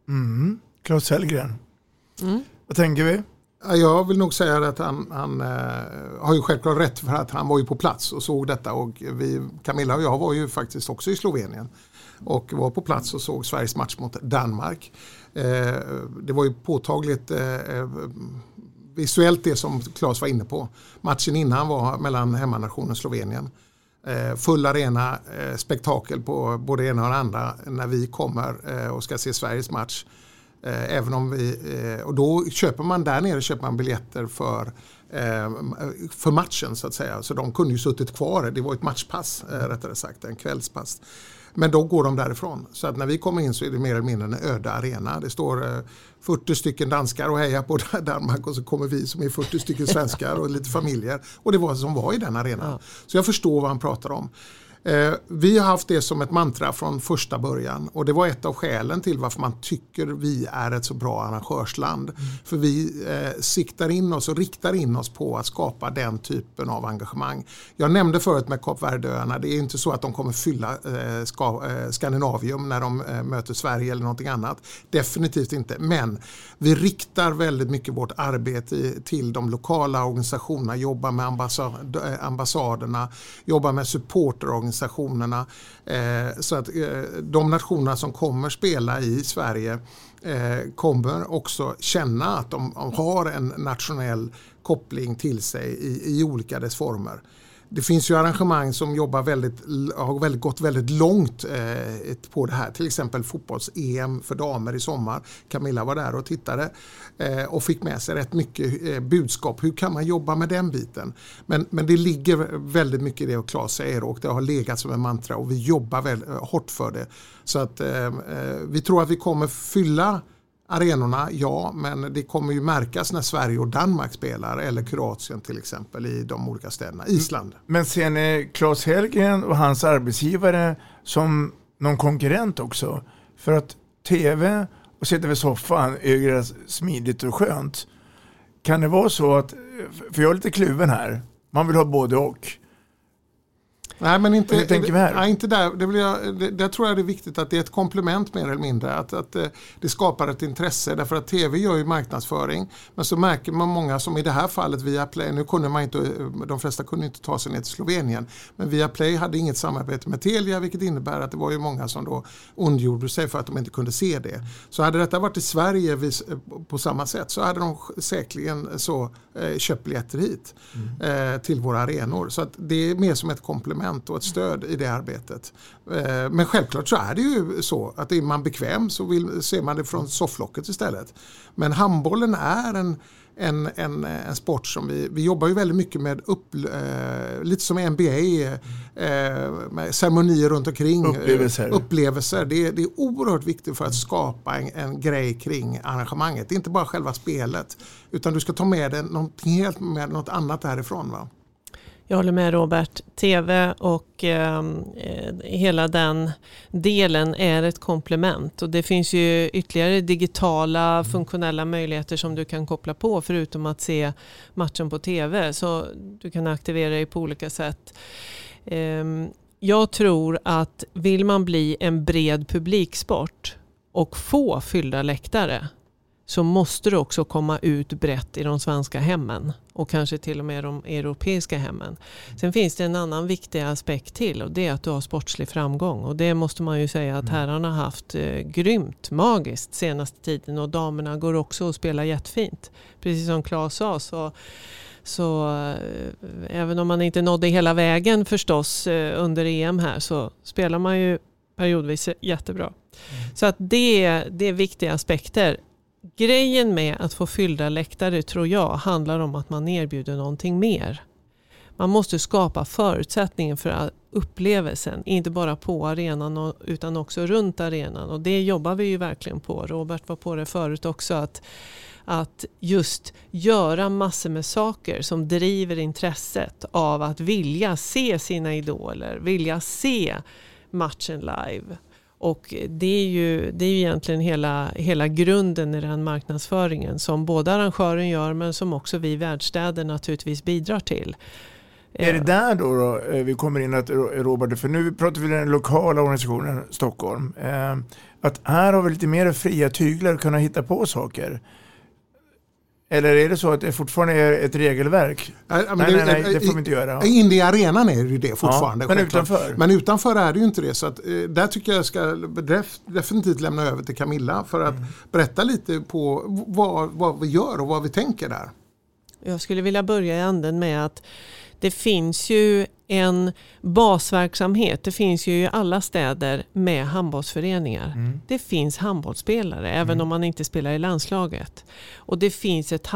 Mm. Claes Hellgren, Mm. vad tänker vi? Jag vill nog säga att han, han eh, har ju självklart rätt för att han var ju på plats och såg detta och vi, Camilla och jag var ju faktiskt också i Slovenien och var på plats och såg Sveriges match mot Danmark. Eh, det var ju påtagligt eh, eh visuellt det som Claes var inne på. Matchen innan var mellan hemmanationen Slovenien. Eh, full arena, eh, spektakel på både ena och det andra när vi kommer och ska se Sveriges match. Eh, även om vi, eh, och då köper man där nere köper man biljetter för, eh, för matchen så att säga. Så de kunde ju suttit kvar, det var ett matchpass eh, rättare sagt, en kvällspass. Men då går de därifrån. Så att när vi kommer in så är det mer eller mindre en öde arena. Det står eh, 40 stycken danskar och hejar på Danmark och så kommer vi som är 40 stycken svenskar och lite familjer. Och det var som var i den arenan. Så jag förstår vad han pratar om. Eh, vi har haft det som ett mantra från första början och det var ett av skälen till varför man tycker vi är ett så bra arrangörsland. För vi eh, siktar in oss och riktar in oss på att skapa den typen av engagemang. Jag nämnde förut med Kap Verdeöarna, det är inte så att de kommer fylla eh, ska, eh, Skandinavium när de eh, möter Sverige eller någonting annat. Definitivt inte, men vi riktar väldigt mycket vårt arbete i, till de lokala organisationerna, jobbar med ambassad, eh, ambassaderna, jobbar med supporterorganisationerna Eh, så att eh, de nationerna som kommer spela i Sverige eh, kommer också känna att de har en nationell koppling till sig i, i olika dess former. Det finns ju arrangemang som jobbar väldigt, har väldigt, gått väldigt långt eh, på det här. Till exempel fotbolls-EM för damer i sommar. Camilla var där och tittade eh, och fick med sig rätt mycket eh, budskap. Hur kan man jobba med den biten? Men, men det ligger väldigt mycket i det och Claes säger och det har legat som en mantra och vi jobbar väldigt eh, hårt för det. Så att eh, eh, vi tror att vi kommer fylla arenorna, ja, men det kommer ju märkas när Sverige och Danmark spelar eller Kroatien till exempel i de olika städerna. Island. Men ser ni Claes Hellgren och hans arbetsgivare som någon konkurrent också? För att tv och sitta vid soffan är ju smidigt och skönt. Kan det vara så att, för jag är lite kluven här, man vill ha både och. Nej, men inte, Hur tänker vi här? Nej, inte där. Det vill jag, det, där tror jag det är viktigt att det är ett komplement mer eller mindre. Att, att eh, det skapar ett intresse. Därför att tv gör ju marknadsföring. Men så märker man många som i det här fallet via Play. Nu kunde man inte, de flesta kunde inte ta sig ner till Slovenien. Men via Play hade inget samarbete med Telia. Vilket innebär att det var ju många som då ondgjorde sig för att de inte kunde se det. Så hade detta varit i Sverige på samma sätt så hade de säkerligen så eh, köpt biljetter hit. Mm. Eh, till våra arenor. Så att det är mer som ett komplement och ett stöd i det arbetet. Eh, Men självklart så är det ju så att är man bekväm så vill, ser man det från sofflocket istället. Men handbollen är en, en, en, en sport som vi, vi jobbar ju väldigt mycket med, upp, eh, lite som NBA, eh, med ceremonier runt omkring. eh, Upplevelser. upplevelser. Det, är, det är oerhört viktigt för att skapa en, en grej kring arrangemanget. Det är inte bara själva spelet utan du ska ta med dig någonting helt med något annat därifrån. Va? Jag håller med Robert. TV och ehm, eh, hela den delen är ett komplement. Och det finns ju ytterligare digitala funktionella möjligheter som du kan koppla på förutom att se matchen på TV. Så du kan aktivera dig på olika sätt. Eh, jag tror att vill man bli en bred publiksport och få fyllda läktare så måste det också komma ut brett i de svenska hemmen och kanske till och med de europeiska hemmen. Sen finns det en annan viktig aspekt till och det är att du har sportslig framgång och det måste man ju säga att herrarna har haft eh, grymt magiskt senaste tiden och damerna går också och spelar jättefint. Precis som Claes sa så så eh, även om man inte nådde hela vägen förstås eh, under EM här så spelar man ju periodvis jättebra. Så att det, det är viktiga aspekter. Grejen med att få fyllda läktare tror jag handlar om att man erbjuder någonting mer. Man måste skapa förutsättningen för upplevelsen, inte bara på arenan utan också runt arenan. Och det jobbar vi ju verkligen på. Robert var på det förut också. Att, att just göra massor med saker som driver intresset av att vilja se sina idoler, vilja se matchen live. Och det är ju, det är ju egentligen hela, hela grunden i den marknadsföringen som både arrangören gör men som också vi världsstäder naturligtvis bidrar till. Är det där då, då eh, vi kommer in att Robert, för nu pratar vi den lokala organisationen Stockholm, eh, att här har vi lite mer fria tyglar att kunna hitta på saker. Eller är det så att det fortfarande är ett regelverk? Nej, nej, nej, nej, det får vi inte göra. In i arenan är det ju det fortfarande. Ja, men utanför? Men utanför är det ju inte det. Så att, eh, där tycker jag ska definitivt lämna över till Camilla för att mm. berätta lite på vad, vad vi gör och vad vi tänker där. Jag skulle vilja börja i anden med att det finns ju en basverksamhet. Det finns ju i alla städer med handbollsföreningar. Mm. Det finns handbollsspelare mm. även om man inte spelar i landslaget. Och det finns ett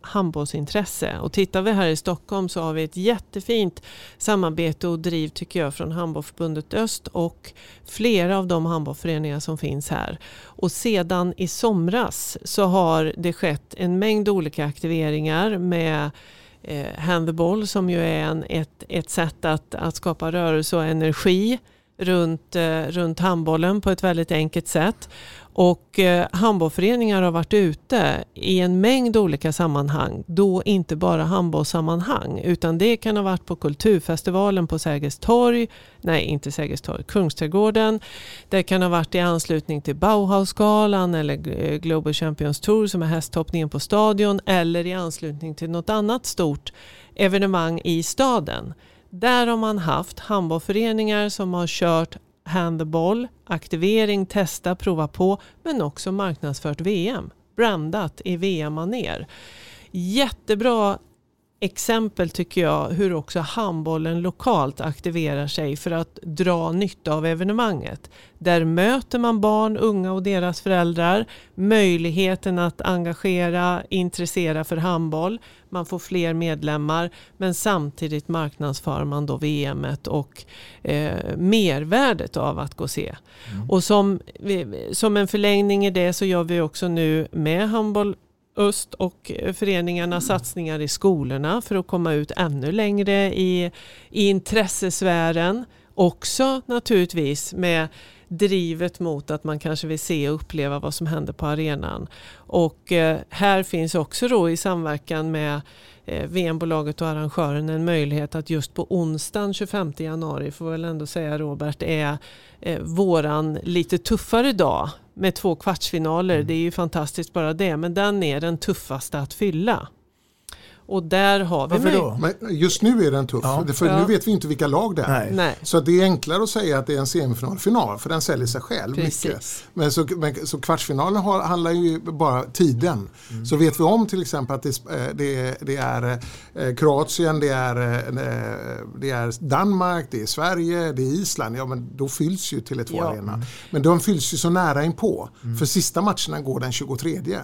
handbollsintresse. Och tittar vi här i Stockholm så har vi ett jättefint samarbete och driv tycker jag från Handbollförbundet Öst och flera av de handbollsföreningar som finns här. Och sedan i somras så har det skett en mängd olika aktiveringar med eh, handball som ju är en, ett, ett sätt att, att skapa rörelse och energi runt, eh, runt handbollen på ett väldigt enkelt sätt. Och eh, handbollföreningar har varit ute i en mängd olika sammanhang. Då inte bara handbollssammanhang utan det kan ha varit på Kulturfestivalen på Sergels torg. Nej, inte Sergels torg, Kungsträdgården. Det kan ha varit i anslutning till Bauhausgalan eller eh, Global Champions Tour som är hästhoppningen på stadion eller i anslutning till något annat stort evenemang i staden. Där har man haft handbollföreningar som har kört handboll, aktivering, testa, prova på men också marknadsfört VM. Brandat i VM-manér. Jättebra exempel tycker jag hur också handbollen lokalt aktiverar sig för att dra nytta av evenemanget. Där möter man barn, unga och deras föräldrar. Möjligheten att engagera, intressera för handboll. Man får fler medlemmar men samtidigt marknadsför man då VMet och eh, mervärdet av att gå och se. Mm. Och som, som en förlängning i det så gör vi också nu med handboll Öst och föreningarnas satsningar i skolorna för att komma ut ännu längre i, i intressesfären. Också naturligtvis med drivet mot att man kanske vill se och uppleva vad som händer på arenan. Och eh, här finns också då i samverkan med eh, VM-bolaget och arrangören en möjlighet att just på onsdagen 25 januari, får väl ändå säga Robert, är eh, våran lite tuffare dag med två kvartsfinaler. Mm. Det är ju fantastiskt bara det, men den är den tuffaste att fylla. Och där har vi Varför då? Men just nu är den tuff, ja. för ja. nu vet vi inte vilka lag det är. Nej. Nej. Så det är enklare att säga att det är en semifinal final, för den säljer sig själv Precis. mycket. Men så, men, så kvartsfinalen har, handlar ju bara tiden. Mm. Så vet vi om till exempel att det, eh, det, det är eh, Kroatien, det är, eh, det är Danmark, det är Sverige, det är Island, ja men då fylls ju Tele2 ja. Arena. Men de fylls ju så nära inpå, mm. för sista matcherna går den 23. Mm.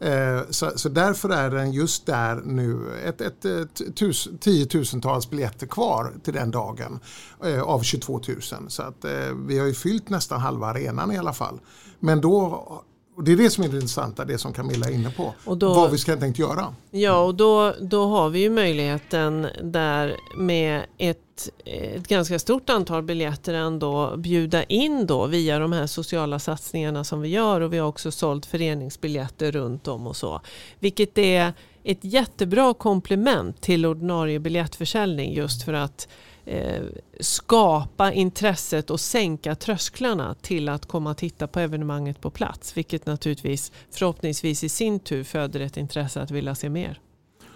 Eh, så, så därför är den just där nu ett, ett, eh, ett tus, tiotusentals biljetter kvar till den dagen eh, av 22 000. Så att vi har ju fyllt nästan halva arenan i alla fall. Men då och det är det som är det intressanta, det som Camilla är inne på. Och då, vad vi ska tänkt göra. Ja, och då, då har vi ju möjligheten där med ett, ett ganska stort antal biljetter ändå bjuda in då via de här sociala satsningarna som vi gör och vi har också sålt föreningsbiljetter runt om och så. Vilket är ett jättebra komplement till ordinarie biljettförsäljning just för att eh, skapa intresset och sänka trösklarna till att komma och titta på evenemanget på plats. Vilket naturligtvis förhoppningsvis i sin tur föder ett intresse att vilja se mer.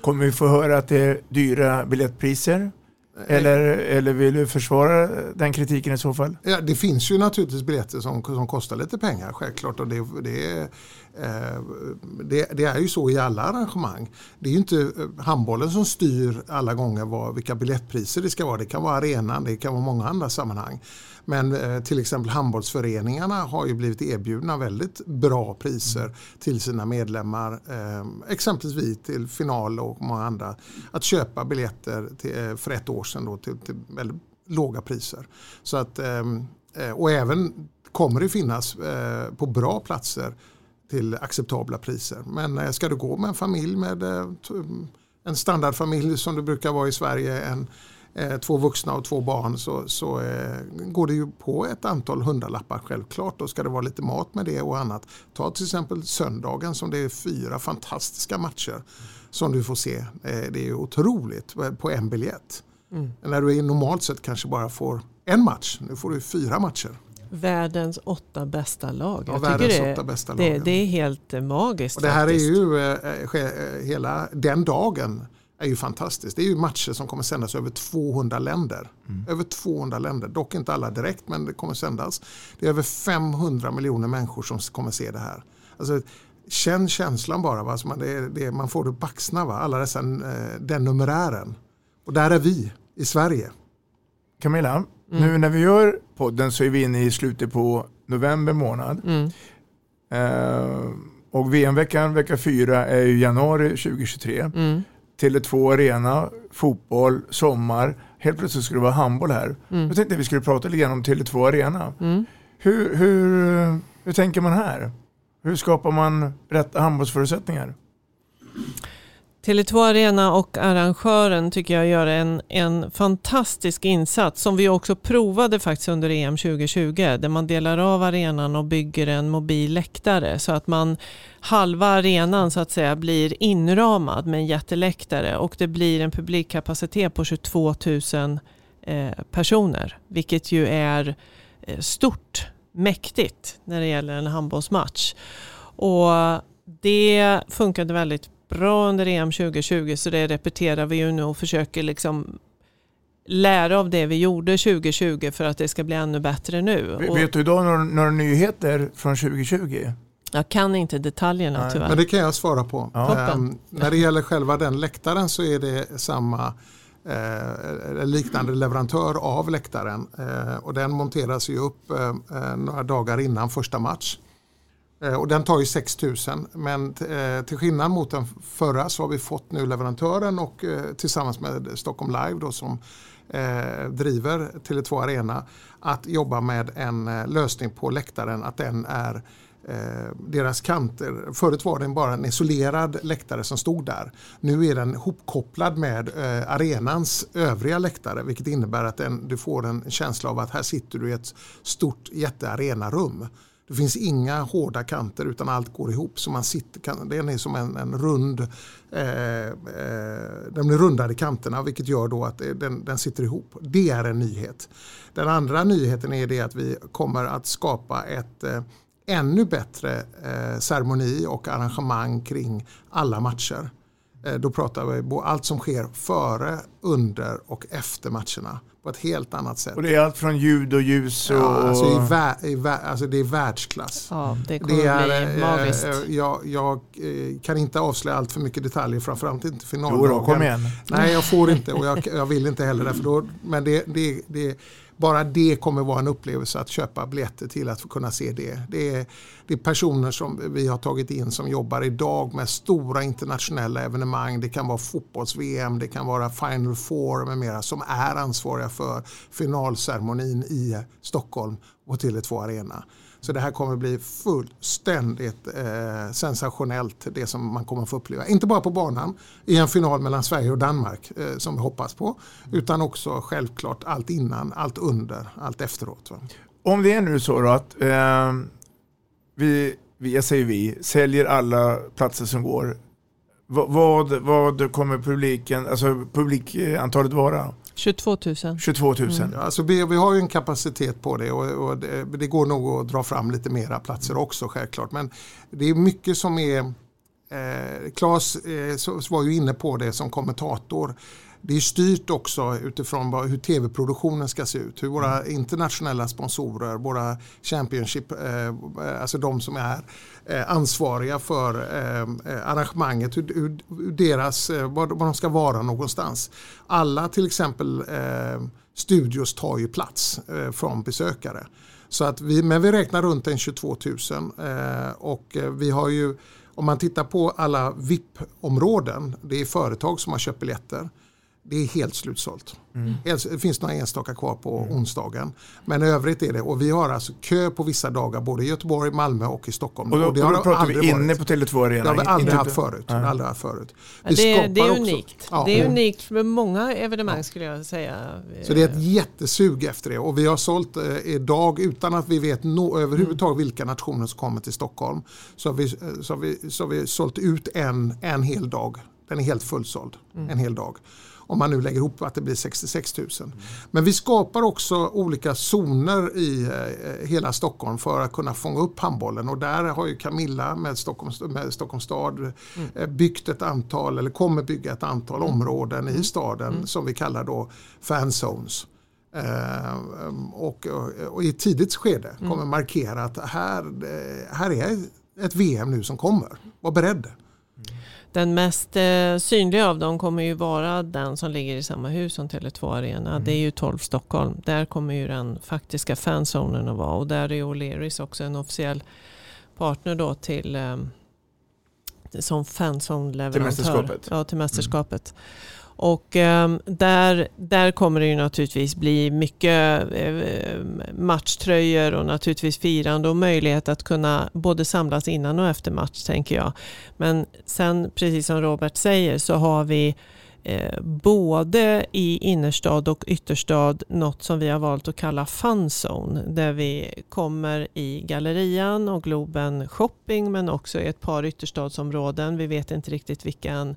Kommer vi få höra att det är dyra biljettpriser? Eller, eller vill du försvara den kritiken i så fall? Ja, det finns ju naturligtvis biljetter som, som kostar lite pengar självklart. Och det, det, eh, det, det, är ju så i alla arrangemang. Det är ju inte eh, handbollen som styr alla gånger vad, vilka biljettpriser det ska vara. Det kan vara arenan, det kan vara många andra sammanhang. Men eh, till exempel handbollsföreningarna har ju blivit erbjudna väldigt bra priser till sina medlemmar. Eh, exempelvis vi till final och många andra. Att köpa biljetter till, eh, för ett år sedan då, till, till väldigt låga priser. Så att, ehm, eh, och även kommer det finnas på bra platser till acceptabla priser. Men ska du gå med en familj med en standardfamilj som det brukar vara i Sverige, en eh, två vuxna och två barn så, så eh, går det ju på ett antal hundralappar självklart. Då ska det vara lite mat med det och annat. Ta till exempel söndagen som det är fyra fantastiska matcher som du får se. Eh, det är otroligt på en biljett. Mm. När du normalt sett kanske bara får en match, nu får du fyra matcher. Världens åtta bästa lag. Ja, Jag världens tycker det, åtta bästa det, lag, det är helt eh, magiskt. Och det här faktiskt. är ju eh, eh, hela den dagen är ju fantastiskt. Det är ju matcher som kommer sändas över 200 länder. Över 200 länder, dock inte alla direkt men det kommer sändas. Det är över 500 miljoner människor som kommer se det här. Alltså, känn känslan bara, va? Alltså man, det, det, man får det axlarna, va? alla dessa, eh, den numerären. Och där är vi i Sverige. Camilla, nu när vi gör podden så är vi inne i slutet på november månad. Mm. Eh, och VM-veckan, vecka fyra, är ju januari 2023. Mm. Tele2 Arena, fotboll, sommar. Helt plötsligt skulle det vara handboll här. Mm. Jag tänkte att vi skulle prata lite grann om Tele2 Arena. Mm. Hur, hur, hur tänker man här? Hur skapar man rätta handbollsförutsättningar? Tele2 Arena och arrangören tycker jag gör en, en fantastisk insats som vi också provade faktiskt under EM 2020 där man delar av arenan och bygger en mobil läktare så att man halva arenan så att säga blir inramad med en jätteläktare och det blir en publikkapacitet på 22 000 eh, personer vilket ju är eh, stort, mäktigt när det gäller en handbollsmatch. Och det funkade väldigt bra under EM 2020 så det repeterar vi ju nu och försöker liksom lära av det vi gjorde 2020 för att det ska bli ännu bättre nu. Och Vet du idag några, några nyheter från 2020. jag kan inte detaljerna Nej, tyvärr. Men det kan jag svara på. Ja. Ehm, när det gäller själva den läktaren så är det samma eh, liknande leverantör av läktaren. Eh, och den monteras ju upp eh, eh, några dagar innan första match. Eh, och den tar ju 6 000 men eh, till skillnad mot den förra så har vi fått nu leverantören och eh, tillsammans med Stockholm Live då, som driver Tele2 Arena att jobba med en lösning på läktaren att den är deras kanter. Förut var den bara en isolerad läktare som stod där. Nu är den hopkopplad med arenans övriga läktare vilket innebär att den, du får en känsla av att här sitter du i ett stort jättearenarum. Det finns inga hårda kanter utan allt går ihop. Så man sitter, kan, den är som en, en rund, eh, eh, den blir rundad i kanterna vilket gör då att den, den sitter ihop. Det är en nyhet. Den andra nyheten är det att vi kommer att skapa ett eh, ännu bättre eh, ceremoni och arrangemang kring alla matcher. Eh, då pratar vi på allt som sker före, under och efter matcherna på ett helt annat sätt. Och det är allt från ljud och ljus och... Ja, alltså, i vä- i vä- alltså det är världsklass. Ja, det kommer bli magiskt. eh, jag jag eh, kan inte avslöja allt för mycket detaljer, framförallt inte Jo finaldagen. då, kom igen. Nej, jag får inte och jag, jag vill inte heller. Därför då, men det, det, det, bara det kommer vara en upplevelse att köpa biljetter till att få kunna se det. Det är, det är personer som vi har tagit in som jobbar idag med stora internationella evenemang. Det kan vara fotbolls-VM, det kan vara Final Four med mera som är ansvariga för finalceremonin i Stockholm och Tele2 Arena. Så det här kommer bli fullständigt eh, sensationellt det som man kommer få uppleva. Inte bara på banan i en final mellan Sverige och Danmark eh, som vi hoppas på. Utan också självklart allt innan, allt under, allt efteråt. Va? Om det är nu så då att eh, vi, vi, jag säger vi, säljer alla platser som går. V Vad, vad kommer publiken, alltså publikantalet vara? 22 000. 22 000. Ja, alltså vi, vi har ju en kapacitet på det och, och det, det går nog att dra fram lite mera platser också självklart. Men det är mycket som är, eh, Claes eh, var ju inne på det som kommentator. Det är styrt också utifrån vad, hur tv-produktionen ska se ut. Hur våra internationella sponsorer, våra Championship, eh, alltså de som är eh, ansvariga för eh, arrangemanget, hur, deras, eh, var, var de ska vara någonstans. Alla till exempel eh, studios tar ju plats eh, från besökare. Så att vi, men vi räknar runt en 22 000 eh, och eh, vi har ju, om man tittar på alla VIP-områden, det är företag som har köpt biljetter. Det är helt slutsålt. Helt- Det finns några enstaka kvar på onsdagen. Men i övrigt är det, och vi har alltså kö på vissa dagar både i Göteborg, Malmö och i Stockholm. Och då, det och då har pratar aldrig vi inne varit. på Tele2 Arena. Det har vi aldrig inte- haft förut. Nej. Aldrig haft förut. Ja, Vi det, är- det skapar är unikt. Ja, det är och- unikt för många evenemang skulle jag säga. Så det är ett jättesug efter det och vi har sålt eh, idag utan att vi vet no, överhuvudtaget vilka nationer som kommer till Stockholm. Så har vi, eh, så har vi, så har vi sålt ut en, en hel dag. Den är helt fullsåld. Mm. En hel dag. Om man nu lägger ihop att det blir 66 000. Mm. Men vi skapar också olika zoner i eh, hela Stockholm för att kunna fånga upp handbollen och där har ju Camilla med Stockholms, med Stockholms stad mm. Eh, byggt ett antal, eller kommer bygga ett antal mm. områden i mm. staden som vi kallar då fanzones. Eh, och, och, i ett tidigt skede mm. kommer markera att här, här är ett VM nu som kommer. Var beredd. Den mest eh, synliga av dem kommer ju vara den som ligger i samma hus som Tele2 Arena. Mm. Det är ju 12 Stockholm. Där kommer ju den faktiska fanzonen att vara och där är O'Learys också en officiell partner då till eh, som fanzone-leverantör. Till mästerskapet? Ja, till mästerskapet. Mm. Och eh, där, där kommer det ju naturligtvis bli mycket eh, matchtröjor och naturligtvis firande och möjlighet att kunna både samlas innan och efter match tänker jag. Men sen precis som Robert säger så har vi eh, både i innerstad och ytterstad något som vi har valt att kalla Funzone där vi kommer i Gallerian och Globen Shopping men också i ett par ytterstadsområden. Vi vet inte riktigt vilken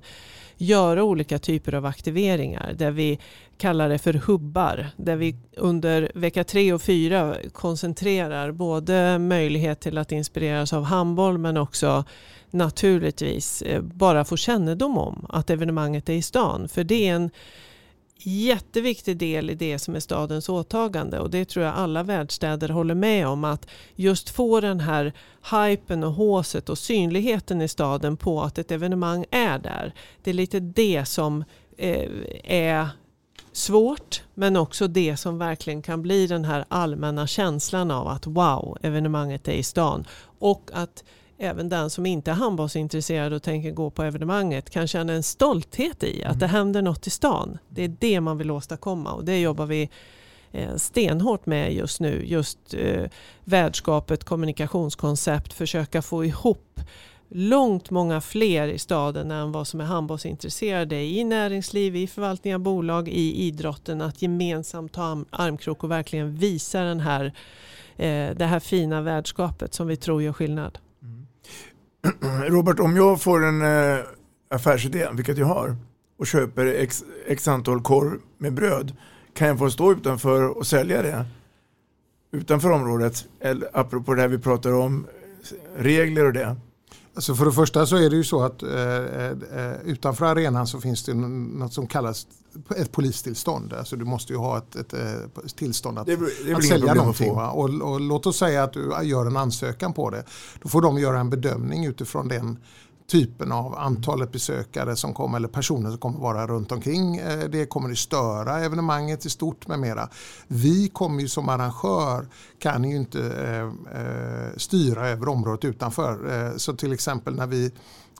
göra olika typer av aktiveringar där vi kallar det för hubbar. Där vi under vecka tre och fyra koncentrerar både möjlighet till att inspireras av handboll men också naturligtvis eh, bara få kännedom om att evenemanget är i stan. För det är en jätteviktig del i det som är stadens åtagande och det tror jag alla världsstäder håller med om att just få den här hypen och håset och synligheten i staden på att ett evenemang är där. Det är lite det som eh, är svårt men också det som verkligen kan bli den här allmänna känslan av att wow, evenemanget är i stan och att även den som inte är handbollsintresserad och tänker gå på evenemanget kan känna en stolthet i att mm. det händer något i stan. Det är det man vill åstadkomma och det jobbar vi eh, stenhårt med just nu. Just eh, värdskapet, kommunikationskoncept, försöka få ihop långt många fler i staden än vad som är handbollsintresserade i näringsliv, i förvaltning av bolag, i idrotten att gemensamt ta armkrok och verkligen visa den här, eh, det här fina värdskapet som vi tror gör skillnad. Robert, om jag får en eh, affärsidé, vilket jag har, och köper x, x antal korv med bröd, kan jag få stå utanför och sälja det? Utanför området, eller apropå det här vi pratar om, eh, regler och det. Alltså för det första så är det ju så att eh, eh, eh utanför arenan så finns det något som kallas ett polistillstånd. Alltså du måste ju ha ett, ett, ett eh, tillstånd att, det är, det är att sälja någonting. Att och, och, låt oss säga att du gör en ansökan på det. Då får de göra en bedömning utifrån den typen av antalet besökare som kommer eller personer som kommer vara runt omkring. Eh, det kommer att störa evenemanget i stort med mera. Vi kommer ju som arrangör kan ju inte eh, eh styra över området utanför. Så till exempel när vi,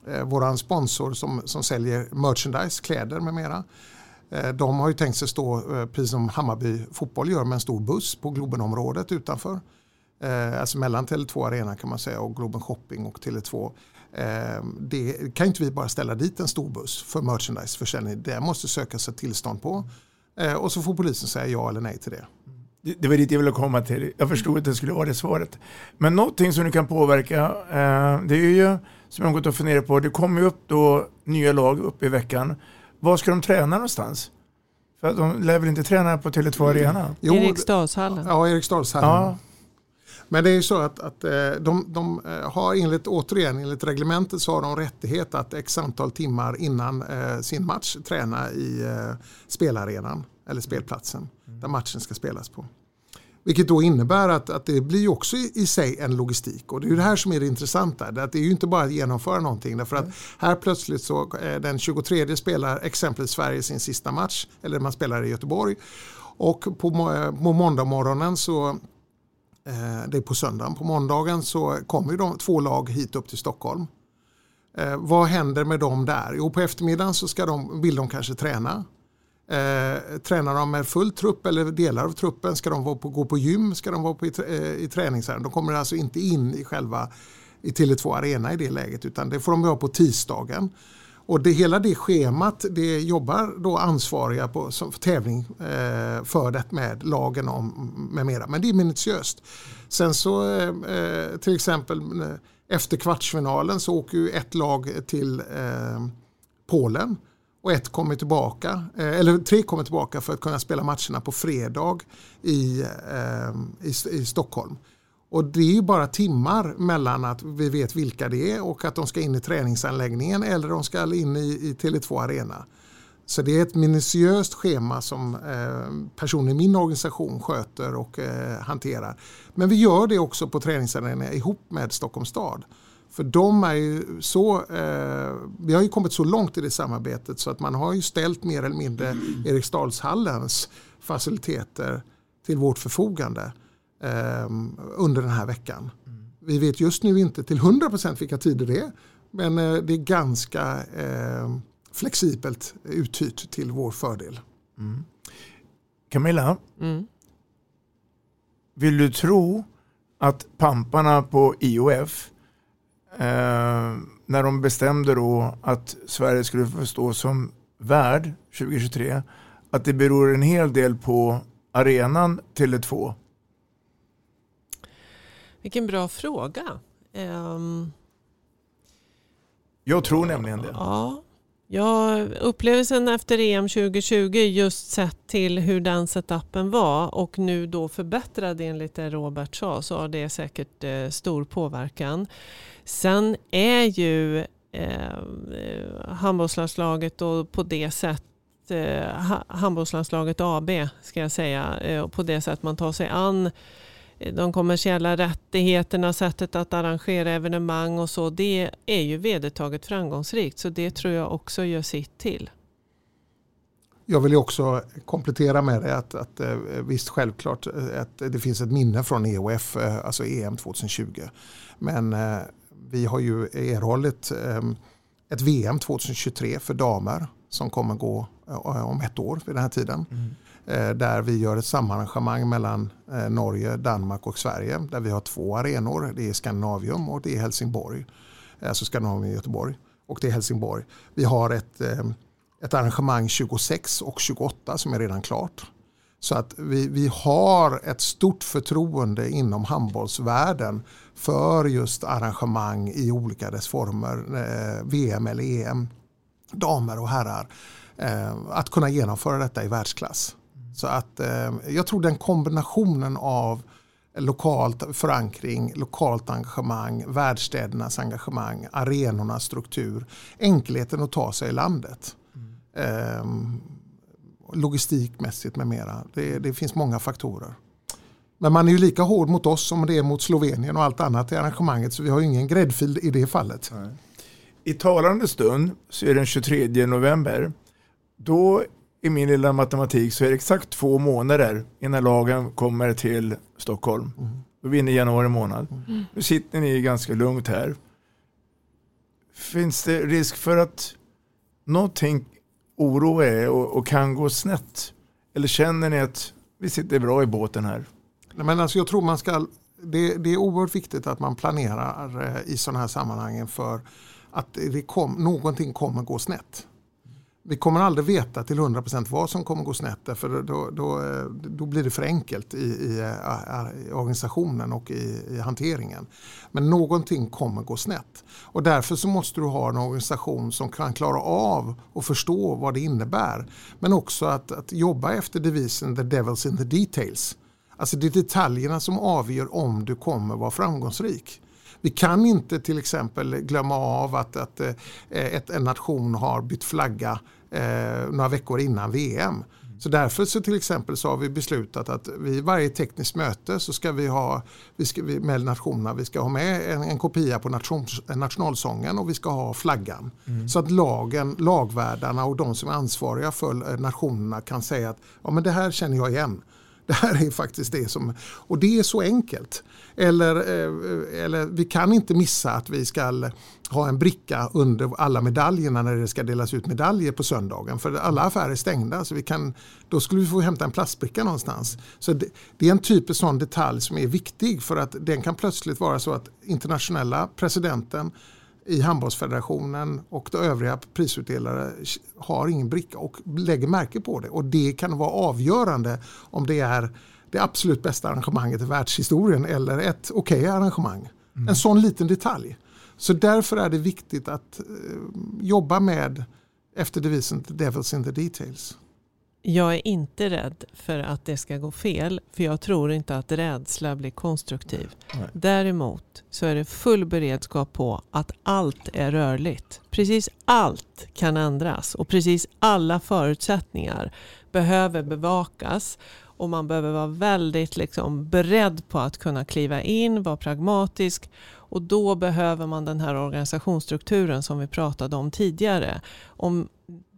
eh, våran sponsor som, som säljer merchandise, kläder med mera. Eh, de har ju tänkt sig stå, eh, precis som Hammarby fotboll gör, med en stor buss på Globenområdet utanför. Eh, alltså mellan Tele2 Arena kan man säga och Globen Shopping och Tele2. Det kan inte vi bara ställa dit en stor buss för merchandiseförsäljning. Det måste sökas ett tillstånd på. Och så får polisen säga ja eller nej till det. Det var dit jag ville komma till. Jag förstod att det skulle vara det svaret. Men någonting som du kan påverka, det är ju som jag har gått och funderat på, det kommer ju upp då nya lag upp i veckan. Var ska de träna någonstans? För de lär väl inte träna på Tele2 Arena? Eriksdalshallen. Ja, Eriksdalshallen. Ja. Men det är ju så att, att eh, de, de eh, har enligt, återigen enligt reglementet så har de rättighet att x antal timmar innan eh, sin match träna i spelarenan eller spelplatsen mm. där matchen ska spelas på. Vilket då innebär att, att det blir också i, i sig en logistik och det är det här som är det intressanta. Det, att det är ju inte bara att genomföra någonting därför att här plötsligt så den 23 spelar exempelvis Sverige sin sista match eller man spelar i Göteborg och på, på måndag morgonen så Eh, det är på söndagen. På måndagen så kommer de två lag hit upp till Stockholm. Eh, vad händer med dem där? Jo, på eftermiddagen så ska de, vill de kanske träna. Eh, tränar de med full trupp eller delar av truppen? Ska de vara på, gå på gym? Ska de vara på i, eh, i träningsärenden? De kommer alltså inte in i själva i Tele2 Arena i det läget utan det får de göra på tisdagen. Och det, hela det schemat det jobbar då ansvariga på, som, för tävling eh, för det med lagen om, med mera. Men det är minutiöst. Sen så eh, eh till exempel eh, efter kvartsfinalen så åker ju ett lag till eh, Polen och ett kommer tillbaka, eh, eller tre kommer tillbaka för att kunna spela matcherna på fredag i, eh, i, i Stockholm. Och det är ju bara timmar mellan att vi vet vilka det är och att de ska in i träningsanläggningen eller de ska in i, i Tele2 Arena. Så det är ett minutiöst schema som eh, personer i min organisation sköter och eh, hanterar. Men vi gör det också på träningsanläggningar ihop med Stockholms stad. För de är ju så, eh, vi har ju kommit så långt i det samarbetet så att man har ju ställt mer eller mindre Eriksdalshallens faciliteter till vårt förfogande eh, under den här veckan. Vi vet just nu inte till 100% vilka tider det är men eh, det är ganska eh, flexibelt uthyrt till vår fördel. Mm. Camilla, Mm. vill du tro att pamparna på IOF eh, när de bestämde då att Sverige skulle få stå som värd 2023 att det beror en hel del på arenan Tele2? Vilken bra fråga. Ehm, Jag tror nämligen det. ja, ja, upplevelsen efter EM 2020 just sett till hur den setupen var och nu då förbättrad enligt det Robert sa så har det säkert eh, stor påverkan. Sen är ju eh, handbollslandslaget och på det sätt eh, handbollslandslaget AB ska jag säga eh, och på det sätt man tar sig an eh, de kommersiella rättigheterna, sättet att arrangera evenemang och så, det är ju vedertaget framgångsrikt. Så det tror jag också gör sitt till. Jag vill ju också komplettera med det att, att eh, visst självklart eh, att det finns ett minne från EOF, alltså EM 2020. Men vi har ju erhållit eh, ett VM 2023 för damer som kommer gå eh, om ett år vid den här tiden. Eh, Där vi gör ett samarrangemang mellan eh, Norge, Danmark och Sverige. Där vi har två arenor. Det är Skandinavium och det är Helsingborg. Alltså Skandinavien i Göteborg. Och det är Helsingborg. Vi har ett, eh, ett arrangemang 26 och 28 som är redan klart. Så att vi, vi har ett stort förtroende inom handbollsvärlden för just arrangemang i olika dess former, eh, VM eller EM, damer och herrar. Eh, att kunna genomföra detta i världsklass. Så att eh, jag tror den kombinationen av lokalt förankring, lokalt engagemang, världsstädernas engagemang, arenornas struktur, enkelheten att ta sig i landet. Eh, logistikmässigt med mera. Det, det finns många faktorer. Men man är ju lika hård mot oss som det är mot Slovenien och allt annat i arrangemanget så vi har ju ingen gräddfil i det fallet. I talande stund så är det den 23 november. Då i min lilla matematik så är det exakt två månader innan lagen kommer till Stockholm. Då är vi inne i januari månad. Nu sitter ni ganska lugnt här. Finns det risk för att någonting oroa er och, och kan gå snett? Eller känner ni att vi sitter bra i båten här? Nej, Men alltså jag tror man ska, det, det är oerhört viktigt att man planerar eh, i sådana här sammanhang för att det kom, någonting kommer gå snett. Vi kommer aldrig veta till 100% vad som kommer gå snett för då, då, då blir det för enkelt i, i, eh, i organisationen och i, i hanteringen. Men någonting kommer gå snett. Och därför så måste du ha en organisation som kan klara av och förstå vad det innebär. Men också att, att jobba efter devisen the devil's in the details. Alltså det är detaljerna som avgör om du kommer vara framgångsrik. Vi kan inte till exempel glömma av att, att eh, ett, en nation har bytt flagga eh, några veckor innan VM. Så därför så till exempel så har vi beslutat att vid varje tekniskt möte så ska vi ha vi ska, vi, med nationerna, vi ska ha med en, en kopia på nation, nationalsången och vi ska ha flaggan. Mm. Så att lagen, lagvärdarna och de som är ansvariga för eh, nationerna kan säga att ja, men det här känner jag igen. Det här är faktiskt det som, och det är så enkelt. Eller, eh, eller vi kan inte missa att vi ska ha en bricka under alla medaljerna när det ska delas ut medaljer på söndagen. För alla affärer är stängda så vi kan, då skulle vi få hämta en plastbricka någonstans. Så det, det är en typisk sån detalj som är viktig för att den kan plötsligt vara så att internationella presidenten i handbollsfederationen och de övriga prisutdelare har ingen bricka och lägger märke på det. Och det kan vara avgörande om det är det absolut bästa arrangemanget i världshistorien eller ett okej okay arrangemang. En sån liten detalj. Så därför är det viktigt att eh, jobba med efter devisen The Devil's in the Details. Jag är inte rädd för att det ska gå fel, för jag tror inte att rädsla blir konstruktiv. Nej. Däremot så är det full beredskap på att allt är rörligt. Precis allt kan ändras och precis alla förutsättningar behöver bevakas och man behöver vara väldigt liksom beredd på att kunna kliva in, vara pragmatisk och då behöver man den här organisationsstrukturen som vi pratade om tidigare. Om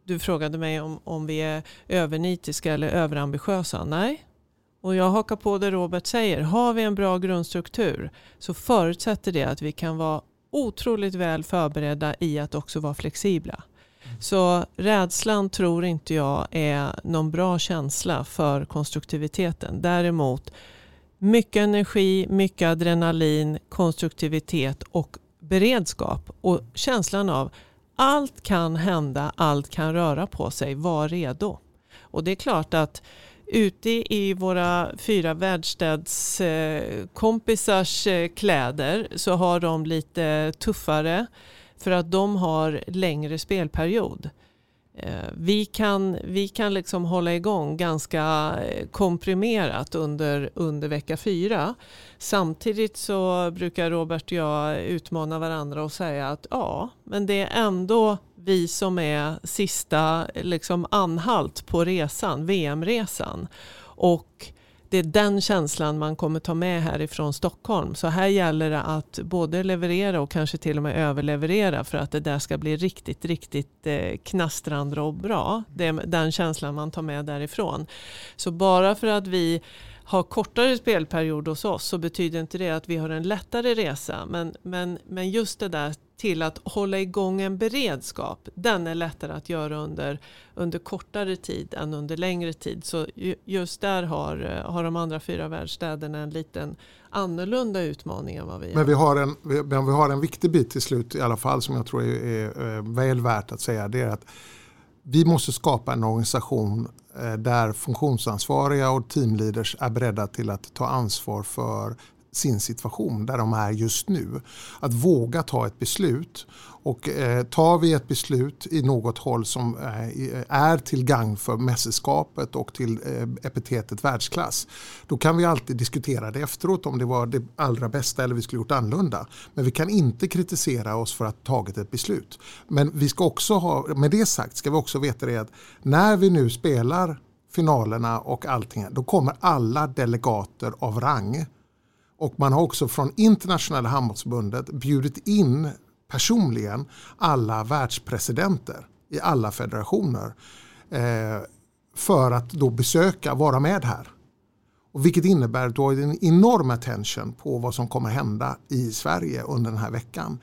du frågade mig om, om vi är övernitiska eller överambitiösa. Nej. Och jag hakar på det Robert säger. Har vi en bra grundstruktur så förutsätter det att vi kan vara otroligt väl förberedda i att också vara flexibla. Så rädslan tror inte jag är någon bra känsla för konstruktiviteten. Däremot mycket energi, mycket adrenalin, konstruktivitet och beredskap. Och känslan av allt kan hända, allt kan röra på sig, var redo. Och det är klart att ute i våra fyra världsstädskompisars eh, eh, kläder så har de lite tuffare för att de har längre spelperiod. Eh, vi kan, vi kan liksom hålla igång ganska eh, komprimerat under, under vecka fyra. Samtidigt så brukar Robert och jag utmana varandra och säga att ja, men det är ändå vi som är sista liksom anhalt på resan, VM-resan. Och det är den känslan man kommer ta med härifrån Stockholm. Så här gäller det att både leverera och kanske till och med överleverera för att det där ska bli riktigt, riktigt eh, knastrande och bra. Det är den känslan man tar med därifrån. Så bara för att vi har kortare spelperiod hos oss så betyder inte det att vi har en lättare resa. Men, men, men just det där till att hålla igång en beredskap, den är lättare att göra under, under kortare tid än under längre tid. Så just där har, har de andra fyra världsstäderna en liten annorlunda utmaning än vad vi har. Men vi har, en, men vi har en viktig bit till slut i alla fall som jag tror är, är, är väl värt att säga. Det är att vi måste skapa en organisation eh, Eh, där funktionsansvariga och teamleaders är beredda till att ta ansvar för sin situation där de är just nu. Att våga ta ett beslut. Och eh, tar vi ett beslut i något håll som eh, är till gagn för mästerskapet och till eh, epitetet världsklass. Då kan vi alltid diskutera det efteråt om det var det allra bästa eller vi skulle gjort annorlunda. Men vi kan inte kritisera oss för att ha tagit ett beslut. Men vi ska också ha, med det sagt ska vi också veta det att när vi nu spelar finalerna och allting, då kommer alla delegater av rang och man har också från internationella handbollsförbundet bjudit in personligen alla världspresidenter i alla federationer eh, för att då besöka, vara med här. Och vilket innebär att du har en enorm attention på vad som kommer hända i Sverige under den här veckan.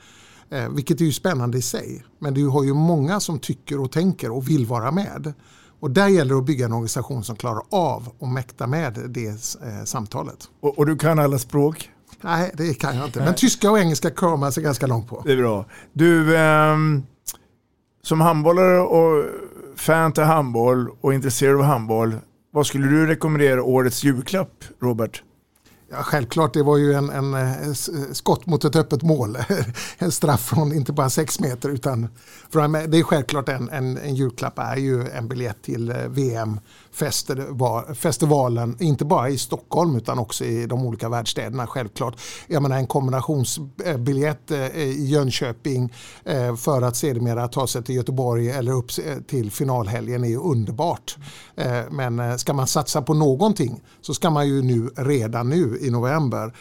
Eh, vilket är ju spännande i sig. Men du har ju många som tycker och tänker och vill vara med. Och där gäller det att bygga en organisation som klarar av och mäkta med det eh, samtalet. Och, och, du kan alla språk? Nej, det kan jag inte. Men tyska och engelska klarar man sig ganska långt på. Det är bra. Du, eh, som handbollare och fan till handboll och intresserad av handboll, vad skulle du rekommendera årets julklapp, Robert? Ja, självklart, det var ju en, en, eh, en, eh, skott mot ett öppet mål. en straff från inte bara sex meter utan från, det är självklart en, en, en julklapp är ju en biljett till eh, VM. Festivalen, inte bara i Stockholm utan också i de olika världsstäderna självklart. Jag menar en kombinationsbiljett eh, i Jönköping eh, för att sedermera ta sig till Göteborg eller upp eh, till finalhelgen är ju underbart. Men ska man satsa på någonting så ska man ju nu redan nu i november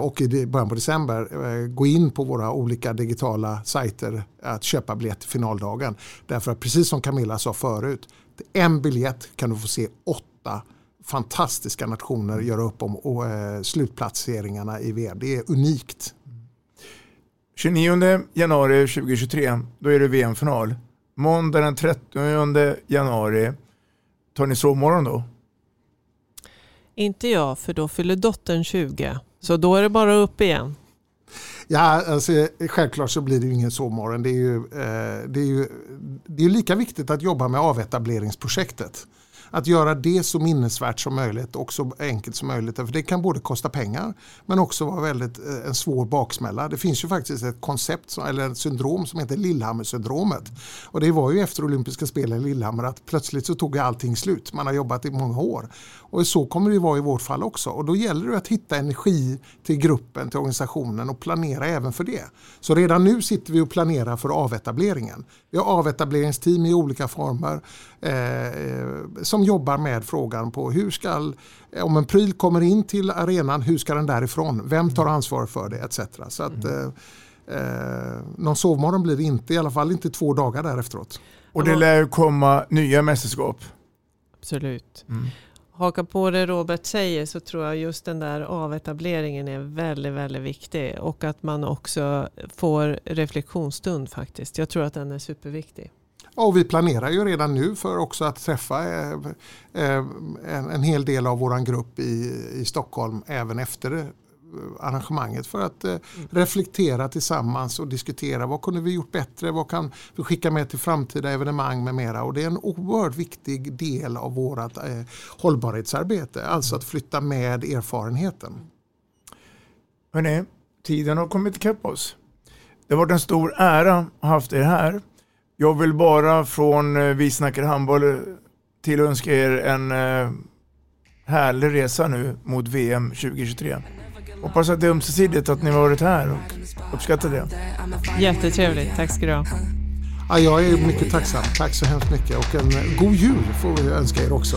och i början på december gå in på våra olika digitala sajter att köpa biljett till finaldagen. Därför att precis som Camilla sa förut, en biljett kan du få se åtta fantastiska nationer göra upp om och, eh, slutplaceringarna i VM. Det är unikt. 29 januari 2023, då är det VM-final. Måndag den 30 januari, tar ni sovmorgon då? Inte jag, för då fyller dottern 20. Så då är det bara upp igen. Ja, alltså, självklart så blir det ju ingen sovmorgon. Det är ju, eh, det är ju det är lika viktigt att jobba med avetableringsprojektet. Att göra det så minnesvärt som möjligt och så enkelt som möjligt. För det kan både kosta pengar men också vara väldigt eh, en svår baksmälla. Det finns ju faktiskt ett koncept eller ett syndrom som heter Lillehammer-syndromet. Och det var ju efter olympiska spelen i Lillehammer att plötsligt så tog allting slut. Man har jobbat i många år. Och så kommer det vara i vårt fall också. Och då gäller det att hitta energi till gruppen, till organisationen och planera även för det. Så redan nu sitter vi och planerar för avetableringen. Vi har avetableringsteam i olika former eh, som jobbar med frågan på hur ska, om en pryl kommer in till arenan, hur ska den därifrån? Vem tar ansvar för det? Etc. Så att, mm. eh, någon sovmorgon blir det inte, i alla fall inte två dagar därefteråt. Och det lär komma nya mästerskap. Absolut. Mm haka på det Robert säger så tror jag just den där avetableringen är väldigt, väldigt viktig. Och att man också får reflektionsstund faktiskt. Jag tror att den är superviktig. Och vi planerar ju redan nu för också att träffa eh, eh, en hel del av vår grupp i, i Stockholm även efter arrangemanget för att eh, reflektera tillsammans och diskutera vad kunde vi gjort bättre, vad kan vi skicka med till framtida evenemang med mera. Och det är en oerhört viktig del av vårt eh, hållbarhetsarbete, alltså att flytta med erfarenheten. Hörrni, tiden har kommit ikapp oss. Det har varit en stor ära att ha haft er här. Jag vill bara från eh, Vi snackar handboll till önska er en eh, härlig resa nu mot VM 2023. Hoppas att det är ömsesidigt att ni har varit här och uppskattar det. Jättetrevligt, tack ska du ha. Ja, jag är mycket tacksam. Tack så hemskt mycket och en god jul får vi önska er också.